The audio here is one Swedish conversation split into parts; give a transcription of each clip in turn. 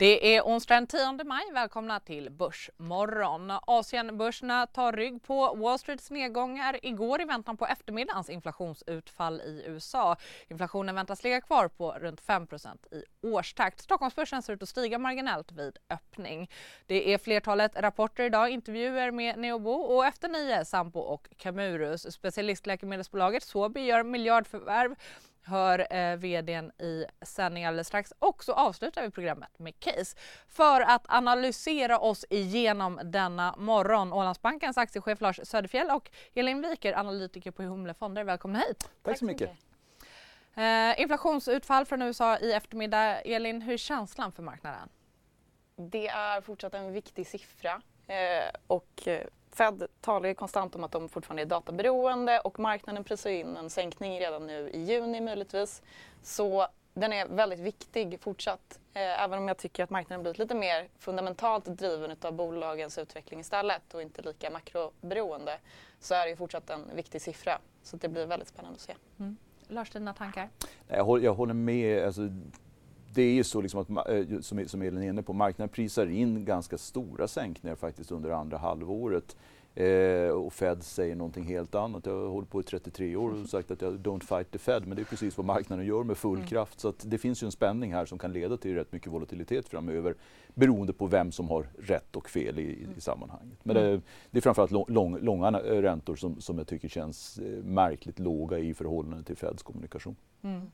Det är onsdag den 10 maj. Välkomna till Börsmorgon. Asienbörserna tar rygg på Wall Streets nedgångar igår i väntan på eftermiddagens inflationsutfall i USA. Inflationen väntas ligga kvar på runt 5% i årstakt. Stockholmsbörsen ser ut att stiga marginellt vid öppning. Det är flertalet rapporter idag, intervjuer med Neobo och efter nio Sampo och Camurus. Specialistläkemedelsbolaget Sobi gör miljardförvärv hör eh, vdn i sändning alldeles strax och så avslutar vi programmet med case för att analysera oss igenom denna morgon. Ålandsbankens aktiechef Lars Söderfjell och Elin Wiker, analytiker på Humle Fonder. Välkomna hit. Tack, Tack så mycket. Eh, inflationsutfall från USA i eftermiddag. Elin, hur är känslan för marknaden? Det är fortsatt en viktig siffra eh, och eh, Fed talar ju konstant om att de fortfarande är databeroende och marknaden prisar in en sänkning redan nu i juni möjligtvis. Så den är väldigt viktig fortsatt. Eh, även om jag tycker att marknaden blivit lite mer fundamentalt driven av bolagens utveckling istället och inte lika makroberoende så är det ju fortsatt en viktig siffra. Så det blir väldigt spännande att se. Mm. Lars, dina tankar? Jag håller, jag håller med. Alltså, det är ju så liksom att, eh, som Elin är inne på, marknaden prisar in ganska stora sänkningar faktiskt under andra halvåret. Eh, och Fed säger någonting helt annat. Jag har hållit på i 33 år och sagt att jag don't fight the Fed, men det är precis vad marknaden gör med full mm. kraft. Så det finns ju en spänning här som kan leda till rätt mycket volatilitet framöver beroende på vem som har rätt och fel i, i mm. sammanhanget. Men det, det är framförallt lång, lång, långa räntor som, som jag tycker känns eh, märkligt låga i förhållande till Feds kommunikation. Mm.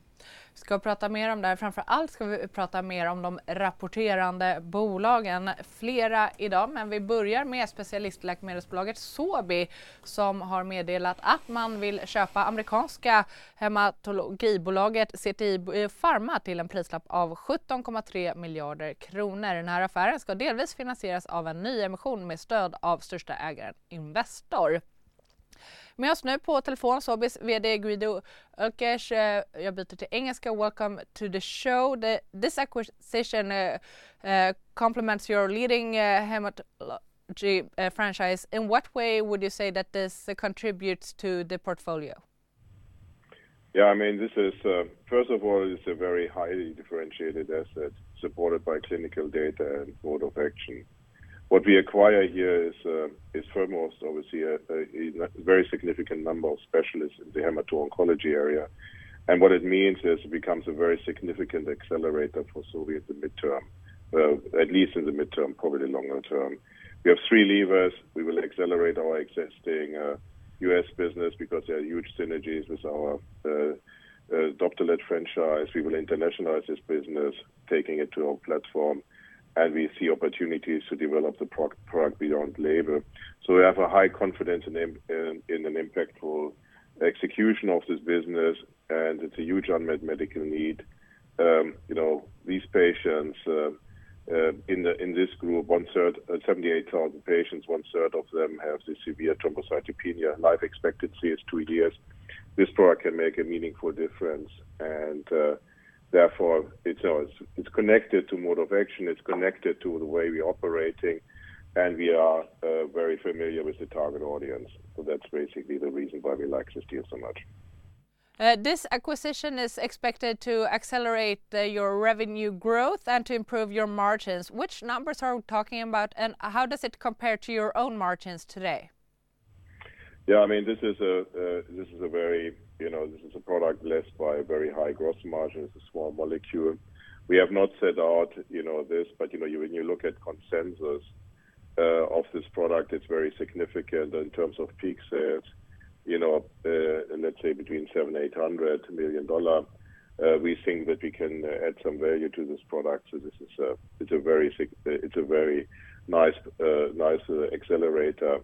Vi ska prata mer om det här. Framför allt ska vi prata mer om de rapporterande bolagen. Flera idag, men vi börjar med specialistläkemedelsbolaget Sobi som har meddelat att man vill köpa amerikanska hematologibolaget CTI Pharma till en prislapp av 17,3 miljarder kronor. Den här affären ska delvis finansieras av en nyemission med stöd av största ägaren Investor. Med oss nu på telefon Sobis VD Guido Ölkers. Uh, jag byter till engelska. Welcome to the show. The, this acquisition uh, uh, complements your leading hematology franchise. In what way would you say that this contributes to the portfolio? Yeah, I mean, this is, uh, first of all, it's a very highly differentiated asset supported by clinical data and mode of action. What we acquire here is uh, is foremost obviously a, very significant number of specialists in the hemato-oncology area, and what it means is it becomes a very significant accelerator for Sobi in the midterm, uh, at least in the midterm, probably longer term. We have three levers. We will accelerate our existing uh, U.S. business because there are huge synergies with our uh, uh, Doptelet franchise. We will internationalize this business, taking it to our platform and we see opportunities to develop the product beyond label. So we have a high confidence in, in, in an impactful execution of this business, and it's a huge unmet medical need. Um, you know, these patients uh, uh, in the in this group, one third, uh, 78,000 patients, one third of them have the severe thrombocytopenia. Life expectancy is two years. This product can make a meaningful difference, and uh, therefore it's, you know, it's, it's connected to mode of action, it's connected to the way we're operating, and we are uh, very familiar with the target audience. So that's basically the reason why we like this deal so much. Uh, this acquisition is expected to accelerate uh, your revenue growth and to improve your margins. Which numbers are we talking about, and how does it compare to your own margins today? Yeah, I mean, this is a uh, this is a very you know this is a product blessed by a very high gross margin. It's a small molecule. We have not set out you know this, but you know when you look at consensus uh, of this product, it's very significant in terms of peak sales. You know, uh, let's say between seven eight hundred million dollar. Uh, we think that we can add some value to this product. So this is a it's a very it's a very nice nice accelerator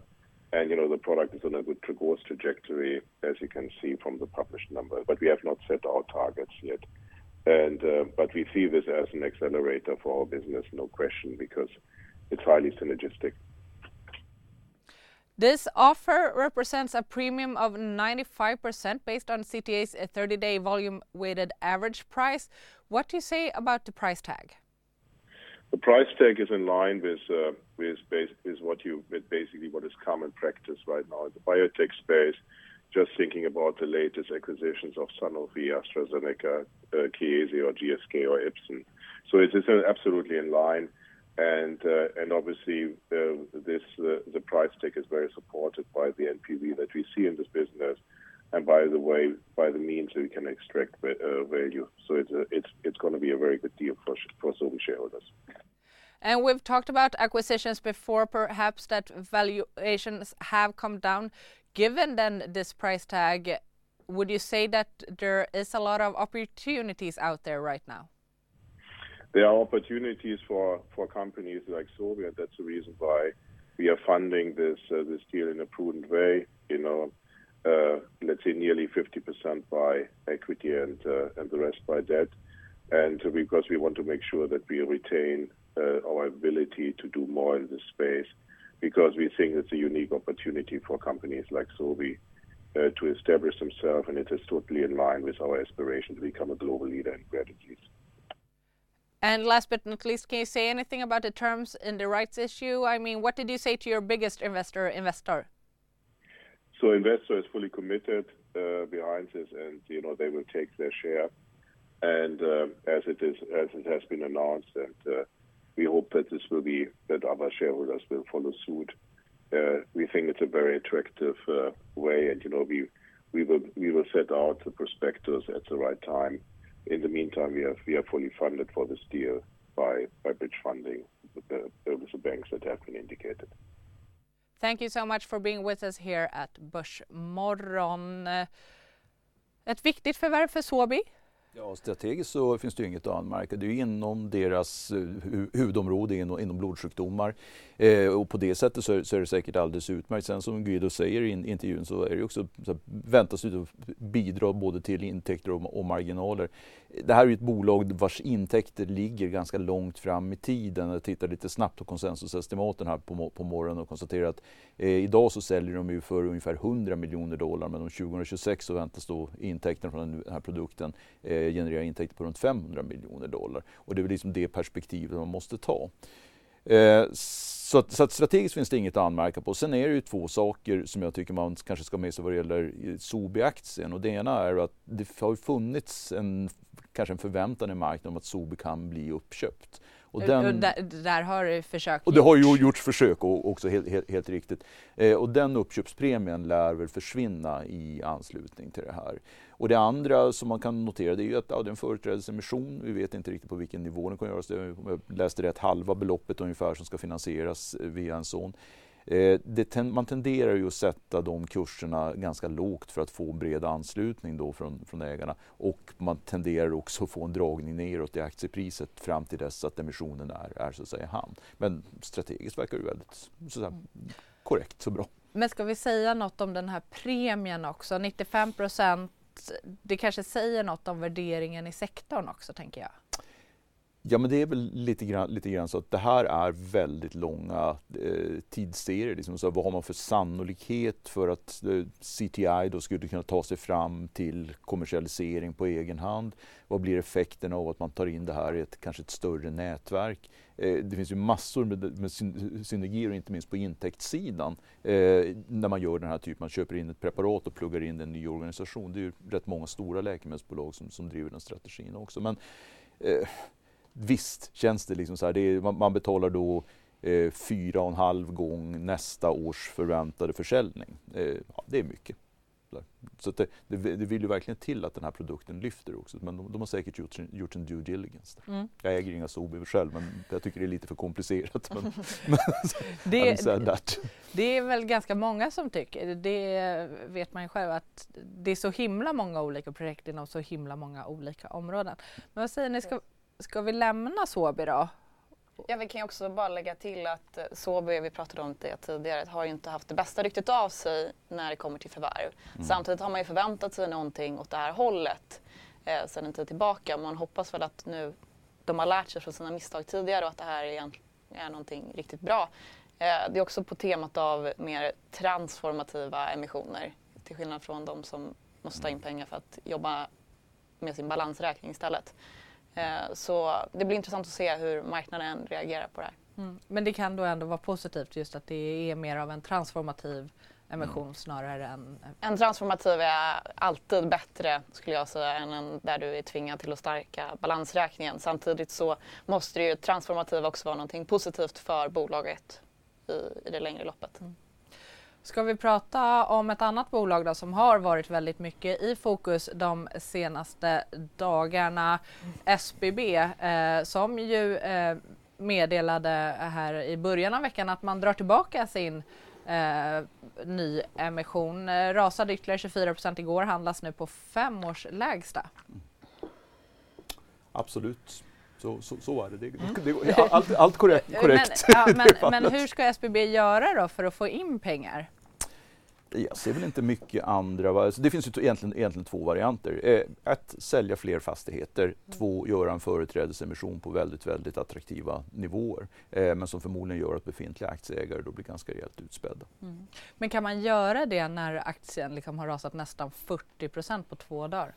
and you know the product is on a good growth trajectory, as you can see from the published numbers. But we have not set our targets yet. And uh, but we see this as an accelerator for our business, no question, because it's highly synergistic. This offer represents a premium of 95% based on CTA's 30-day volume-weighted average price. What do you say about the price tag? The price tag is in line with uh, with base, with what you with basically what is common practice right now in the biotech space. Just thinking about the latest acquisitions of Sanofi, AstraZeneca, uh, Chiesi or GSK or Ipsen. So it is absolutely in line and uh, and obviously uh, this the price tag is very supported by the NPV that we see in this business and by the way, by the means we can extract uh, value. So it's it's it's gonna be a very good deal for for Sobi shareholders. And we've talked about acquisitions before, perhaps that valuations have come down. Given then this price tag, would you say that there is a lot of opportunities out there right now? There are opportunities for for companies like Sobi, and that's the reason why we are funding this uh, this deal in a prudent way. You know, Uh, let's say nearly 50% by equity and uh, and the rest by debt. And because we want to make sure that we retain uh, our ability to do more in this space because we think it's a unique opportunity for companies like Sobi to establish themselves, and it is totally in line with our aspiration to become a global leader in rare disease. Last but not least, can you say anything about the terms in the rights issue? I mean, what did you say to your biggest investor, investor? So investor is fully committed uh, behind this and, you know, they will take their share. And, uh, as it is, as it has been announced, and, uh, we hope that this will be, that other shareholders will follow suit. We think it's a very attractive way and, you know, we will set out the prospectus at the right time. In the meantime, we have we are fully funded for this deal by bridge funding with the banks that have been indicated. Thank you so much for being with us here at Börsmorgon. Ett viktigt förvärv för Sobi. Ja, strategiskt så finns det ju inget att anmärka. Det är ju inom deras eh, huvudområde inom blodsjukdomar. Eh, på det sättet så är det säkert alldeles utmärkt. Sen som Guido säger i intervjun så är det också så väntas det bidra både till intäkter och marginaler. Det här är ju ett bolag vars intäkter ligger ganska långt fram i tiden. Jag tittar lite snabbt på konsensusestimaten här på morgonen och konstaterar att eh, idag så säljer de ju för ungefär 100 miljoner dollar men om 2026 så väntas då intäkterna från den här produkten Eh, genererar intäkter på runt 500 miljoner dollar. Och Det är väl liksom det perspektivet man måste ta. Eh, så att strategiskt finns det inget att anmärka på. Sen är det ju två saker som jag tycker man kanske ska ha med sig vad det gäller eh, Sobi-aktien. Det ena är att det har funnits en, kanske en förväntan i marknaden om att Sobi kan bli uppköpt. Där har det försök gjorts. Det har ju gjorts försök och också helt riktigt. Den uppköpspremien lär väl försvinna i anslutning till det här. Det andra som man kan notera det är ju att det är en företrädesemission. Vi vet inte riktigt på vilken nivå den kommer göras. Jag läste rätt, halva beloppet ungefär som ska finansieras via en Eh, ten, Man tenderar ju att sätta de kurserna ganska lågt för att få bred anslutning då från ägarna. Man tenderar också att få en dragning neråt i aktiepriset fram till dess att emissionen är så att säga i hamn. Strategiskt verkar det väldigt så att säga korrekt, och bra. Men Ska vi säga något om den här premien också? 95%, det kanske säger något om värderingen i sektorn också tänker jag. Ja, men det är väl lite grann så att det här är väldigt långa eh, tidsserier. Liksom så vad har man för sannolikhet för att eh, CTI då skulle kunna ta sig fram till kommersialisering på egen hand? Vad blir effekten av att man tar in det här i ett kanske ett större nätverk? Eh, det finns ju massor med synergier, inte minst på intäktssidan, när man gör den här typen. Man köper in ett preparat och pluggar in en ny organisation. Det är ju rätt många stora läkemedelsbolag som driver den strategin också. Visst känns det liksom så här. Man betalar då 4.5 gång nästa års förväntade försäljning. Ja, det är mycket. Det vill ju verkligen till att den här produkten lyfter också. De har säkert gjort sin due diligence. Jag äger inga Sobi själv, men jag tycker det är lite för komplicerat. Det är väl ganska många som tycker. Det vet man ju själv att det är så himla många olika projekt inom så himla många olika områden. Vad säger ni, ska vi lämna Sobi då? Ja, vi kan ju också bara lägga till att Sobi, vi pratade om det tidigare, har ju inte haft det bästa ryktet av sig när det kommer till förvärv. Samtidigt har man ju förväntat sig någonting åt det här hållet sedan en tid tillbaka. Man hoppas väl att nu de har lärt sig från sina misstag tidigare och att det här är är någonting riktigt bra. Eh, det är också på temat av mer transformativa emissioner till skillnad från de som måste ta in pengar för att jobba med sin balansräkning istället. Eh, så det blir intressant att se hur marknaden reagerar på det här. Mm. Men det kan då ändå vara positivt just att det är mer av en transformativ emission mm. snarare än... En transformativ är alltid bättre skulle jag säga än en där du är tvingad till att stärka balansräkningen. Samtidigt så måste det ju transformativ också vara någonting positivt för bolaget i, i det längre loppet. Mm. Ska vi prata om ett annat bolag då, som har varit väldigt mycket i fokus de senaste dagarna. SBB eh, som ju eh, meddelade här i början av veckan att man drar tillbaka sin eh, nyemission. Rasade ytterligare 24 procent igår, handlas nu på fem års lägsta. Absolut. Så, så, så var det. det, det, allt, allt korrekt. korrekt. Men, ja, men, men, hur ska SBB göra då för att få in pengar? Jag ser väl inte mycket andra. Alltså det finns ju egentligen, egentligen två varianter. Eh, ett, sälja fler fastigheter. Mm. Två, göra en företrädesemission på väldigt, väldigt attraktiva nivåer. Eh, men som förmodligen gör att befintliga aktieägare då blir ganska rejält utspädda. Mm. Men kan man göra det när aktien liksom har rasat nästan 40 procent på två dagar?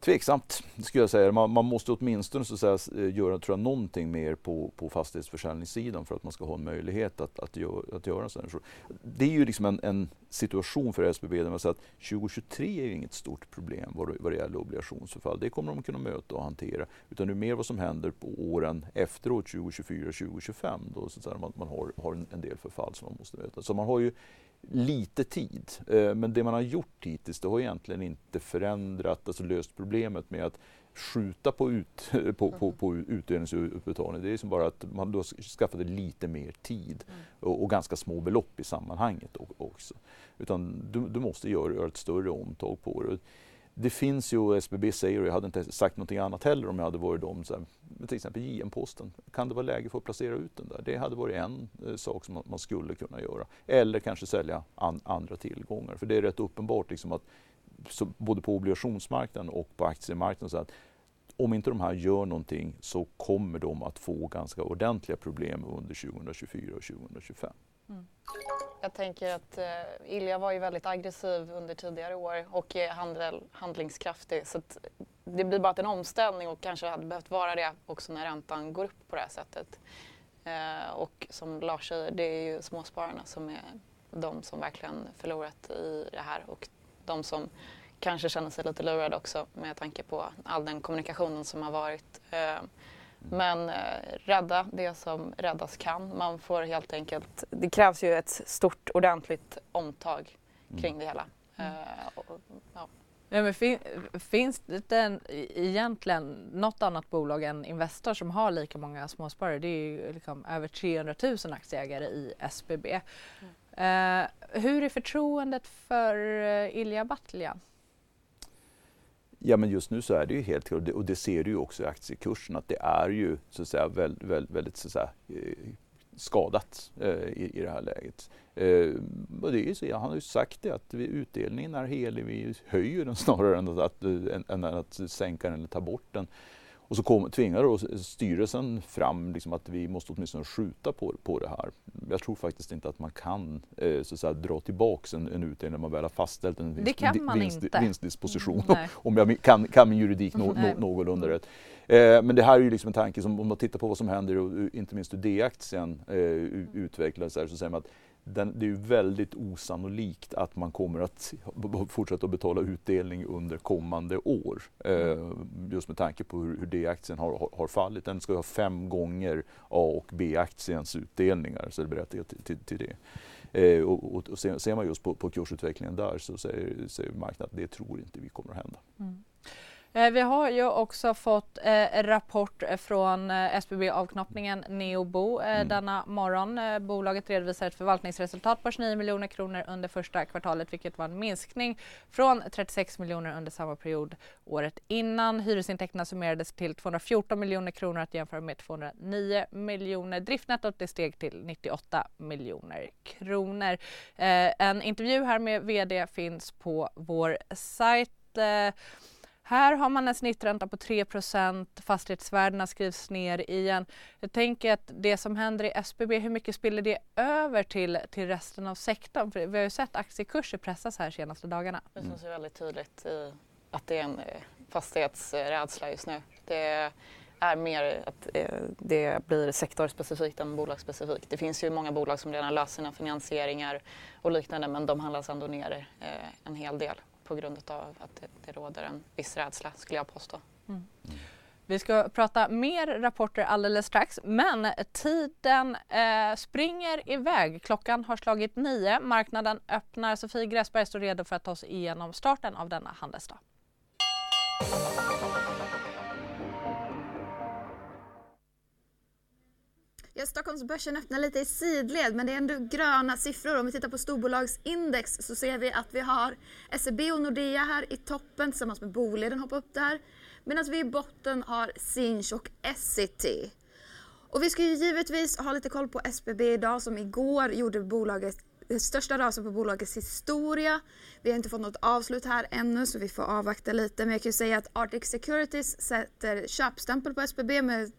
Tveksamt, skulle jag säga. Man, man, måste åtminstone så att säga, eh, göra tror jag, någonting mer på, på fastighetsförsäljningssidan för att man ska ha en möjlighet att, att, gör, att göra en sån Det är ju liksom en, en, situation för SBB där man säger att 2023 är ju inget stort problem vad, vad det gäller obligationsförfall. Det kommer de kunna möta och hantera. Utan det är mer vad som händer på åren efteråt, 2024 2025, då så att säga, man, man har, har en, en del förfall som man måste möta. Så man har ju lite tid. Eh, men det man har gjort hittills det har egentligen inte förändrat, alltså löst problemet med att skjuta på, ut, på, på, på utdelningsutbetalning. Det är som bara att man då skaffade lite mer tid mm. och, och, ganska små belopp i sammanhanget också. Utan du, du måste göra, göra ett större omtag på det det finns ju, SBB säger, och jag hade inte sagt någonting annat heller om jag hade varit dem, så här, till exempel JM-posten. Kan det vara läge för att placera ut den där? Det hade varit en eh, sak som man, skulle kunna göra. Eller kanske sälja an, andra tillgångar. För det är rätt uppenbart liksom att så, både på obligationsmarknaden och på aktiemarknaden så att om inte de här gör någonting så kommer de att få ganska ordentliga problem under 2024 och 2025. Mm. Jag tänker att eh, Ilja var ju väldigt aggressiv under tidigare år och är handel, handlingskraftig. Så det blir bara en omställning och kanske hade behövt vara det också när räntan går upp på det här sättet. Eh, och som Lars säger, det är ju småspararna som är de som verkligen förlorat i det här och de som kanske känner sig lite lurade också med tanke på all den kommunikationen som har varit. Eh, men eh, rädda det som räddas kan. Man får helt enkelt, det krävs ju ett stort ordentligt omtag kring mm. det hela. Mm. Uh, och, ja. Ja, men fin, finns det en, egentligen något annat bolag än Investor som har lika många småsparare? Det är ju liksom över 300 000 aktieägare i SBB. Mm. Uh, hur är förtroendet för uh, Ilja Batljan? Ja men just nu så är det ju helt klart, och det ser du ju också i aktiekursen, att det är ju så att säga väldigt, väldigt, väldigt så att säga, eh, skadat eh, i, i det här läget. Eh, och det är så, han har ju sagt det att vi, utdelningen är helig, vi höjer den snarare än att, än, än att sänka den eller ta bort den. Och så kom, tvingar då styrelsen fram liksom att vi måste åtminstone skjuta på, på det här. Jag tror faktiskt inte att man kan eh, så att säga, dra tillbaka en, en utdelning när man väl har fastställt en vinst, vinst, vinstdisposition. Mm, om jag kan, kan min juridik no, no, någorlunda rätt. Eh, men det här är ju liksom en tanke som om man tittar på vad som händer och inte minst hur D-aktien eh, utvecklas så säger man att den, det är väldigt osannolikt att man kommer att fortsätta att betala utdelning under kommande år. Eh, just med tanke på hur, hur D-aktien har, har, fallit. Den ska ha fem gånger A och B-aktiens utdelningar, så det berättigar till, till, till det. Eh, och, och, ser, man just på, på kursutvecklingen där så säger, säger marknaden att det tror inte vi kommer att hända. Mm. Eh, vi har ju också fått eh, rapport från eh, SBB-avknoppningen Neobo eh, mm. denna morgon. Eh, bolaget redovisar ett förvaltningsresultat på 29 miljoner kronor under första kvartalet vilket var en minskning från 36 miljoner under samma period året innan. Hyresintäkterna summerades till 214 miljoner kronor att jämföra med 209 miljoner. Driftnettot det steg till 98 miljoner kronor. En intervju här med VD finns på vår sajt. Här har man en snittränta på 3% fastighetsvärdena skrivs ner igen. Jag tänker att det som händer i SBB, hur mycket spiller det över till, till resten av sektorn? För vi har ju sett aktiekurser pressas här senaste dagarna. Det syns ju väldigt tydligt i att det är en eh, fastighetsrädsla just nu. Det är mer att eh, det blir sektorspecifikt än bolagsspecifikt. Det finns ju många bolag som redan löser sina finansieringar och liknande men de handlas ändå ner eh, en hel del på grund av att det, det råder en viss rädsla skulle jag påstå. Mm. Vi ska prata mer rapporter alldeles strax men tiden eh, springer iväg. Klockan har slagit nio. Marknaden öppnar. Sofie Gräsberg står redo för att ta oss igenom starten av denna handelsdag. Ja, Stockholmsbörsen öppnar lite i sidled men det är ändå gröna siffror. Om vi tittar på storbolagsindex så ser vi att vi har SEB och Nordea här i toppen tillsammans med Boliden hoppar upp där. Medan vi i botten har Sinch och Essity. Och vi ska ju givetvis ha lite koll på SBB idag som igår gjorde bolaget den största rasen på bolagets historia. Vi har inte fått något avslut här ännu så vi får avvakta lite. Men jag kan ju säga att Arctic Securities sätter köpstämpel på SBB med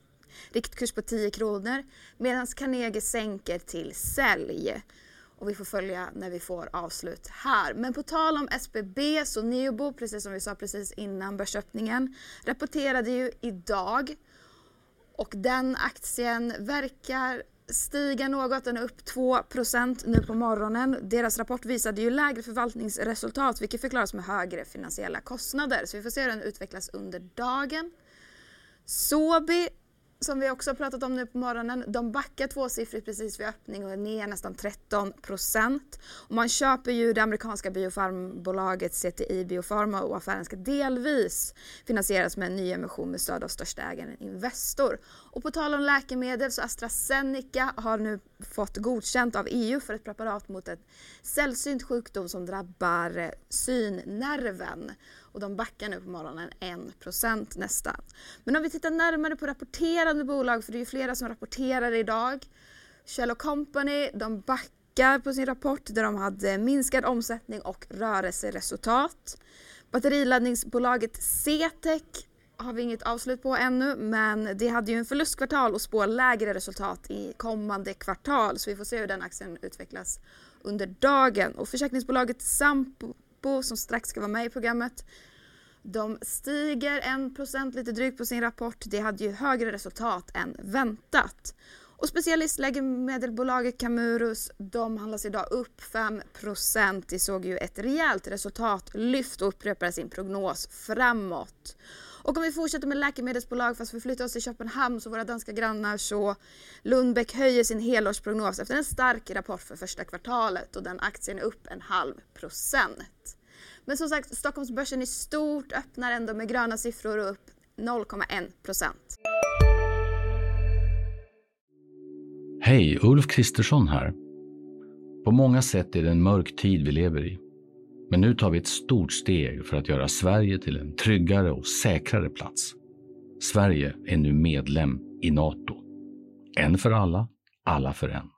riktkurs på 10 kronor medan Carnegie sänker till sälj. Och vi får följa när vi får avslut här. Men på tal om SBB så Neobo, precis som vi sa precis innan börsöppningen, rapporterade ju idag och den aktien verkar stiga något, den är upp 2% nu på morgonen. Deras rapport visade ju lägre förvaltningsresultat vilket förklaras med högre finansiella kostnader. Så vi får se hur den utvecklas under dagen. Sobi som vi också har pratat om nu på morgonen, de backar tvåsiffrigt precis vid öppning och är ner nästan 13 procent. Man köper ju det amerikanska biofarmbolaget CTI Biofarma och affären ska delvis finansieras med en ny emission med stöd av största ägaren Investor. Och på tal om läkemedel så AstraZeneca har nu fått godkänt av EU för ett preparat mot en sällsynt sjukdom som drabbar synnerven och de backar nu på morgonen 1% nästan. Men om vi tittar närmare på rapporterande bolag, för det är ju flera som rapporterar idag. Shell Company, de backar på sin rapport där de hade minskad omsättning och rörelseresultat. Batteriladdningsbolaget CTEC har vi inget avslut på ännu men det hade ju en förlustkvartal och spår lägre resultat i kommande kvartal så vi får se hur den aktien utvecklas under dagen. Och försäkringsbolaget Sampo som strax ska vara med i programmet. De stiger 1% lite drygt på sin rapport. Det hade ju högre resultat än väntat. Och specialistläkemedelsbolaget Camurus, de handlas idag upp 5%. De såg ju ett rejält resultatlyft och upprepade sin prognos framåt. Och om vi fortsätter med läkemedelsbolag fast vi flyttar oss till Köpenhamn så våra danska grannar så Lundbeck höjer sin helårsprognos efter en stark rapport för första kvartalet och den aktien är upp en halv procent. Men som sagt, Stockholmsbörsen i stort öppnar ändå med gröna siffror och upp 0,1 procent. Hej, Ulf Kristersson här. På många sätt är det en mörk tid vi lever i. Men nu tar vi ett stort steg för att göra Sverige till en tryggare och säkrare plats. Sverige är nu medlem i Nato. En för alla, alla för en.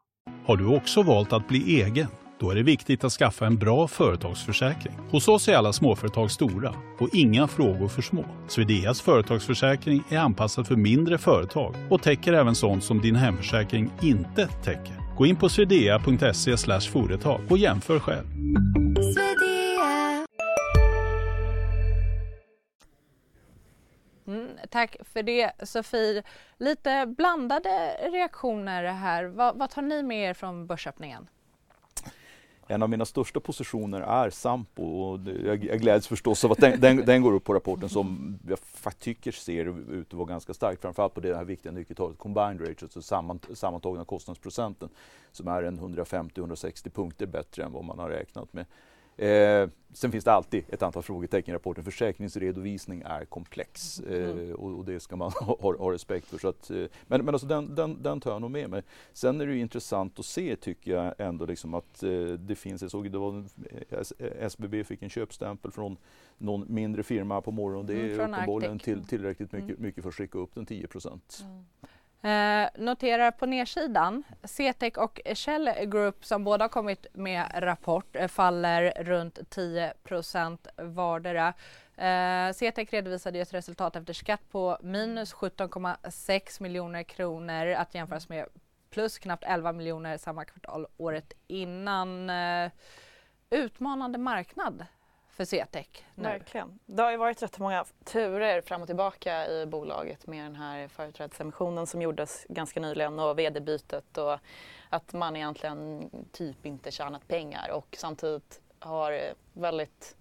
Har du också valt att bli egen? Då är det viktigt att skaffa en bra företagsförsäkring. Hos oss är alla småföretag stora och inga frågor för små. Swedeas företagsförsäkring är anpassad för mindre företag och täcker även sånt som din hemförsäkring inte täcker. Gå in på swedea.se företag och jämför själv. Mm, tack för det Sofie. Lite blandade reaktioner här. Vad, vad tar ni med er från börsöppningen? En av mina största positioner är Sampo och jag, jag gläds förstås av att den, den, den, går upp på rapporten som jag tycker ser ut att vara ganska stark. Framförallt på det här viktiga nyckeltalet combined ratio, alltså sammant, sammantagna kostnadsprocenten som är en 150-160 punkter bättre än vad man har räknat med. Eh, sen finns det alltid ett antal frågetecken i rapporten. Försäkringsredovisning är komplex mm. eh, och, och, det ska man ha, ha, respekt för. Så att, eh, men men alltså den, den, den tar jag nog med mig. Sen är det intressant att se tycker jag ändå liksom att eh, det finns, jag såg det var SBB fick en köpstämpel från någon mindre firma på morgonen. Det mm, är mm, uppenbarligen till, tillräckligt mycket, mm. mycket för att skicka upp den 10 procent. Mm. Eh, noterar på nedsidan, CTEC och Shell Group som båda kommit med rapport eh, faller runt 10 vardera. Eh, CTEC redovisade ett resultat efter skatt på minus 17,6 miljoner kronor att jämföras med plus knappt 11 miljoner samma kvartal året innan. Eh, utmanande marknad för CTEC. Verkligen. Det har ju varit rätt många turer fram och tillbaka i bolaget med den här företrädesemissionen som gjordes ganska nyligen och vd-bytet och att man egentligen typ inte tjänat pengar och samtidigt har väldigt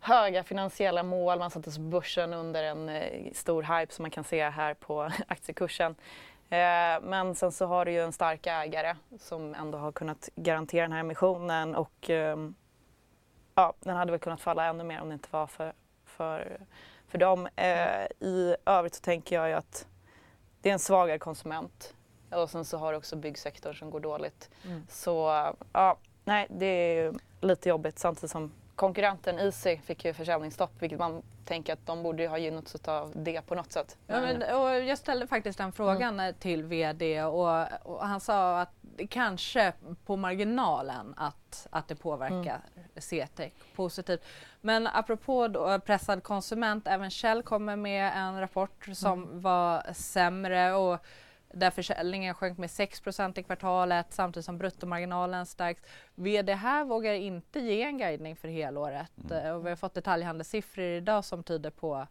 höga finansiella mål. Man sattes på börsen under en eh, stor hype som man kan se här på aktiekursen. Eh, men sen så har du ju en stark ägare som ändå har kunnat garantera den här emissionen och ehm, ja, den hade väl kunnat falla ännu mer om det inte var för, för, för dem. Eh, I övrigt så tänker jag ju att det är en svagare konsument och sen så har du också byggsektorn som går dåligt. Mm. Så ja, nej, det är lite jobbigt samtidigt som konkurrenten Easy fick ju försäljningsstopp vilket man tänker att de borde ha gynnats av det på något sätt. Ja, men, och jag ställde faktiskt den frågan mm. till VD och, och, han sa att kanske på marginalen att, att det påverkar mm. CTEC positivt. Men apropå då, pressad konsument, även Shell kommer med en rapport som mm. var sämre och där försäljningen sjönk med 6 i kvartalet samtidigt som bruttomarginalen stärks. VD här vågar inte ge en guidning för helåret mm. och vi har fått detaljhandelssiffror idag som tyder på,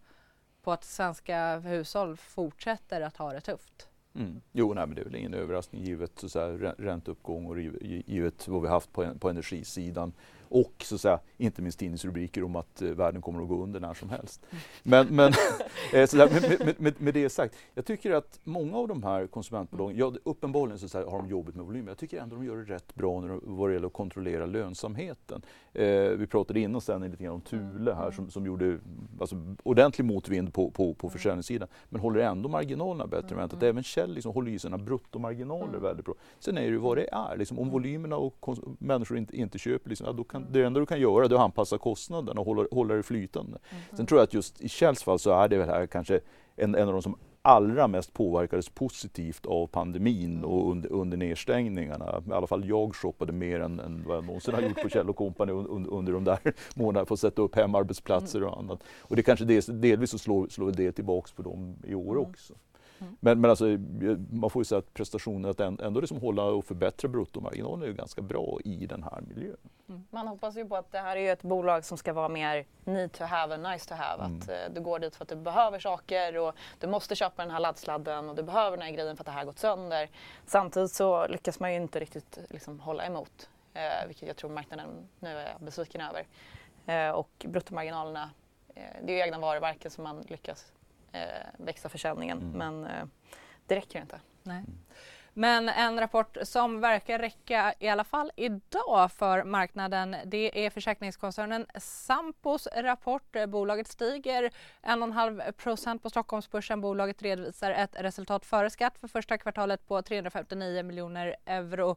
på att svenska hushåll fortsätter att ha det tufft. Mm. Jo, nej, men det är väl ingen överraskning givet så, så här, ränteuppgång och givet vad vi haft på, på energisidan och så att säga, inte minst tidningsrubriker om att eh, världen kommer att gå under när som helst. Men, men eh, där, med, med, med, det sagt, jag tycker att många av de här konsumentbolagen, ja, uppenbarligen så, så här, har de jobbigt med volym, jag tycker ändå de gör det rätt bra när det, vad det gäller att kontrollera lönsamheten. Eh, vi pratade innan sen lite grann om Thule här som, som gjorde alltså, ordentlig motvind på, på, på försäljningssidan, men håller ändå marginalerna bättre än väntat. Även Kjell liksom håller i sina bruttomarginaler väldigt bra. Sen är det ju vad det är, liksom, om volymerna och människor inte, inte köper, liksom, ja, då kan det enda du kan göra är att anpassa kostnaden och hålla, hålla det flytande. Mm. Sen tror jag att just i Kjells fall så är det väl här kanske en, en av de som allra mest påverkades positivt av pandemin mm. och under, under nedstängningarna. I alla fall jag shoppade mer än, än vad jag någonsin har gjort på Kjell Company under, under de där månaderna för att sätta upp hemarbetsplatser och annat. Och det kanske dels, delvis så slår, slår det tillbaks på dem i år mm. också. Mm. Men, men alltså, man får ju säga att prestationen att ändå liksom hålla och förbättra bruttomarginalen är ju ganska bra i den här miljön. Mm. Man hoppas ju på att det här är ett bolag som ska vara mer need to have än nice to have. Mm. Att eh, du går dit för att du behöver saker och du måste köpa den här laddsladden och du behöver den här grejen för att det här har gått sönder. Samtidigt så lyckas man ju inte riktigt liksom, hålla emot. Eh, vilket jag tror marknaden nu är besviken över. Eh, och bruttomarginalerna, eh, det är ju egna varumärken som man lyckas växa försäljningen. Mm. Men eh, det räcker inte. Nej. Men en rapport som verkar räcka i alla fall idag för marknaden det är försäkringskoncernen Sampos rapport. Bolaget stiger 1,5 procent på Stockholmsbörsen. Bolaget redovisar ett resultat före skatt för första kvartalet på 359 miljoner euro.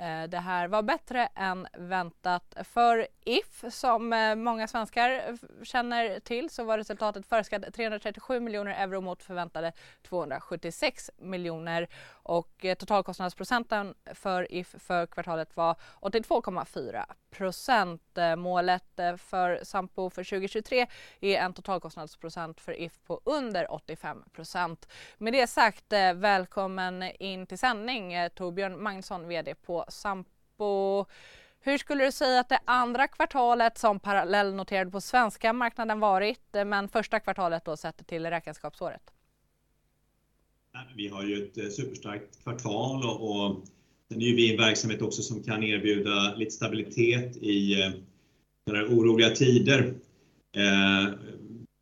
Eh, det här var bättre än väntat. För If, som eh, många svenskar känner till, så var resultatet föreskatt 337 miljoner euro mot förväntade 276 miljoner och eh, totalkostnadsprocenten för If för kvartalet var 82,4 procent. Målet för Sampo för 2023 är en totalkostnadsprocent för If på under 85 procent. Med det sagt, välkommen in till sändning Torbjörn Magnusson, VD på Sampo. Hur skulle du säga att det andra kvartalet som parallellnoterad på svenska marknaden varit, eh, men första kvartalet då sett till räkenskapsåret? Vi har ju ett eh, superstarkt kvartal och sen är vi en verksamhet också som kan erbjuda lite stabilitet i eh, oroliga tider. Eh,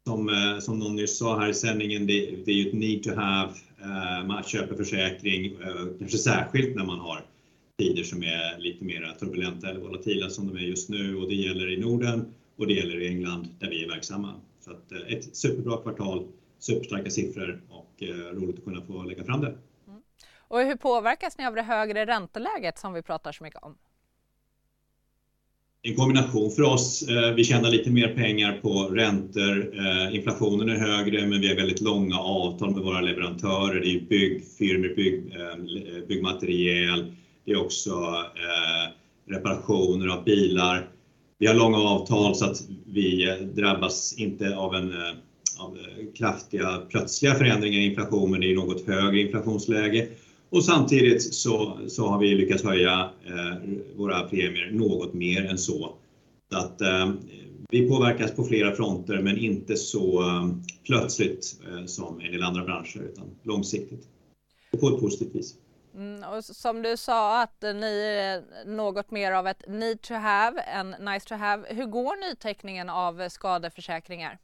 som, eh, som någon nyss sa här i sändningen, det, det är ju ett need to have. Man köper försäkring, kanske särskilt när man har tider som är lite mer turbulenta eller volatila som de är just nu och det gäller i Norden och det gäller i England där vi är verksamma. Så att eh, ett superbra kvartal, superstarka siffror och eh, roligt att kunna få lägga fram det. Mm. Och hur påverkas ni av det högre ränteläget som vi pratar så mycket om? en kombination för oss. Vi tjänar lite mer pengar på räntor. Inflationen är högre, men vi har väldigt långa avtal med våra leverantörer. Det är byggfirmor, bygg, byggmaterial. Det är också eh, reparationer av bilar. Vi har långa avtal så att vi eh, drabbas inte av en eh, av kraftiga plötsliga förändringar i inflationen i det är något högre inflationsläge. Samtidigt så har vi lyckats höja våra premier något mer än så. Att vi påverkas på flera fronter, men inte så plötsligt som en del andra branscher, utan långsiktigt och på ett positivt vis. Mm, som du sa att ni är något mer av ett need to have än nice to have. Hur går nyteckningen av skadeförsäkringar?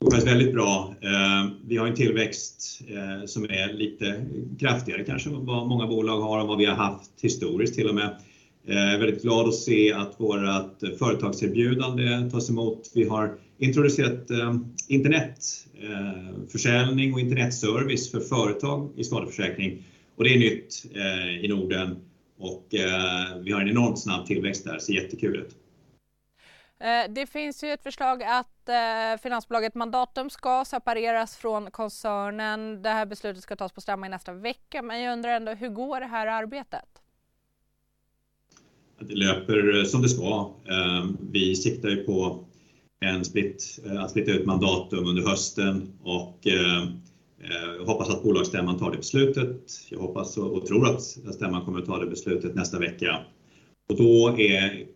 Det går väldigt bra. Eh, vi har en tillväxt eh, som är lite kraftigare kanske än vad många bolag har och vad vi har haft historiskt till och med. Jag är väldigt glad att se att vårat företagserbjudande tas emot. Vi har introducerat internetförsäljning och internetservice för företag i skadeförsäkring och det är nytt i Norden och vi har en enormt snabb tillväxt där. Ser jättekul ut. Det finns ju ett förslag att finansbolaget Mandatum ska separeras från koncernen. Det här beslutet ska tas på stämma i nästa vecka, men jag undrar ändå hur går det här arbetet? Det löper som det ska. Vi siktar ju på en split, eh, att splitta ut Mandatum under hösten och eh, eh, hoppas att bolagsstämman tar det beslutet. Jag hoppas och tror att stämman kommer att ta det beslutet nästa vecka. Då är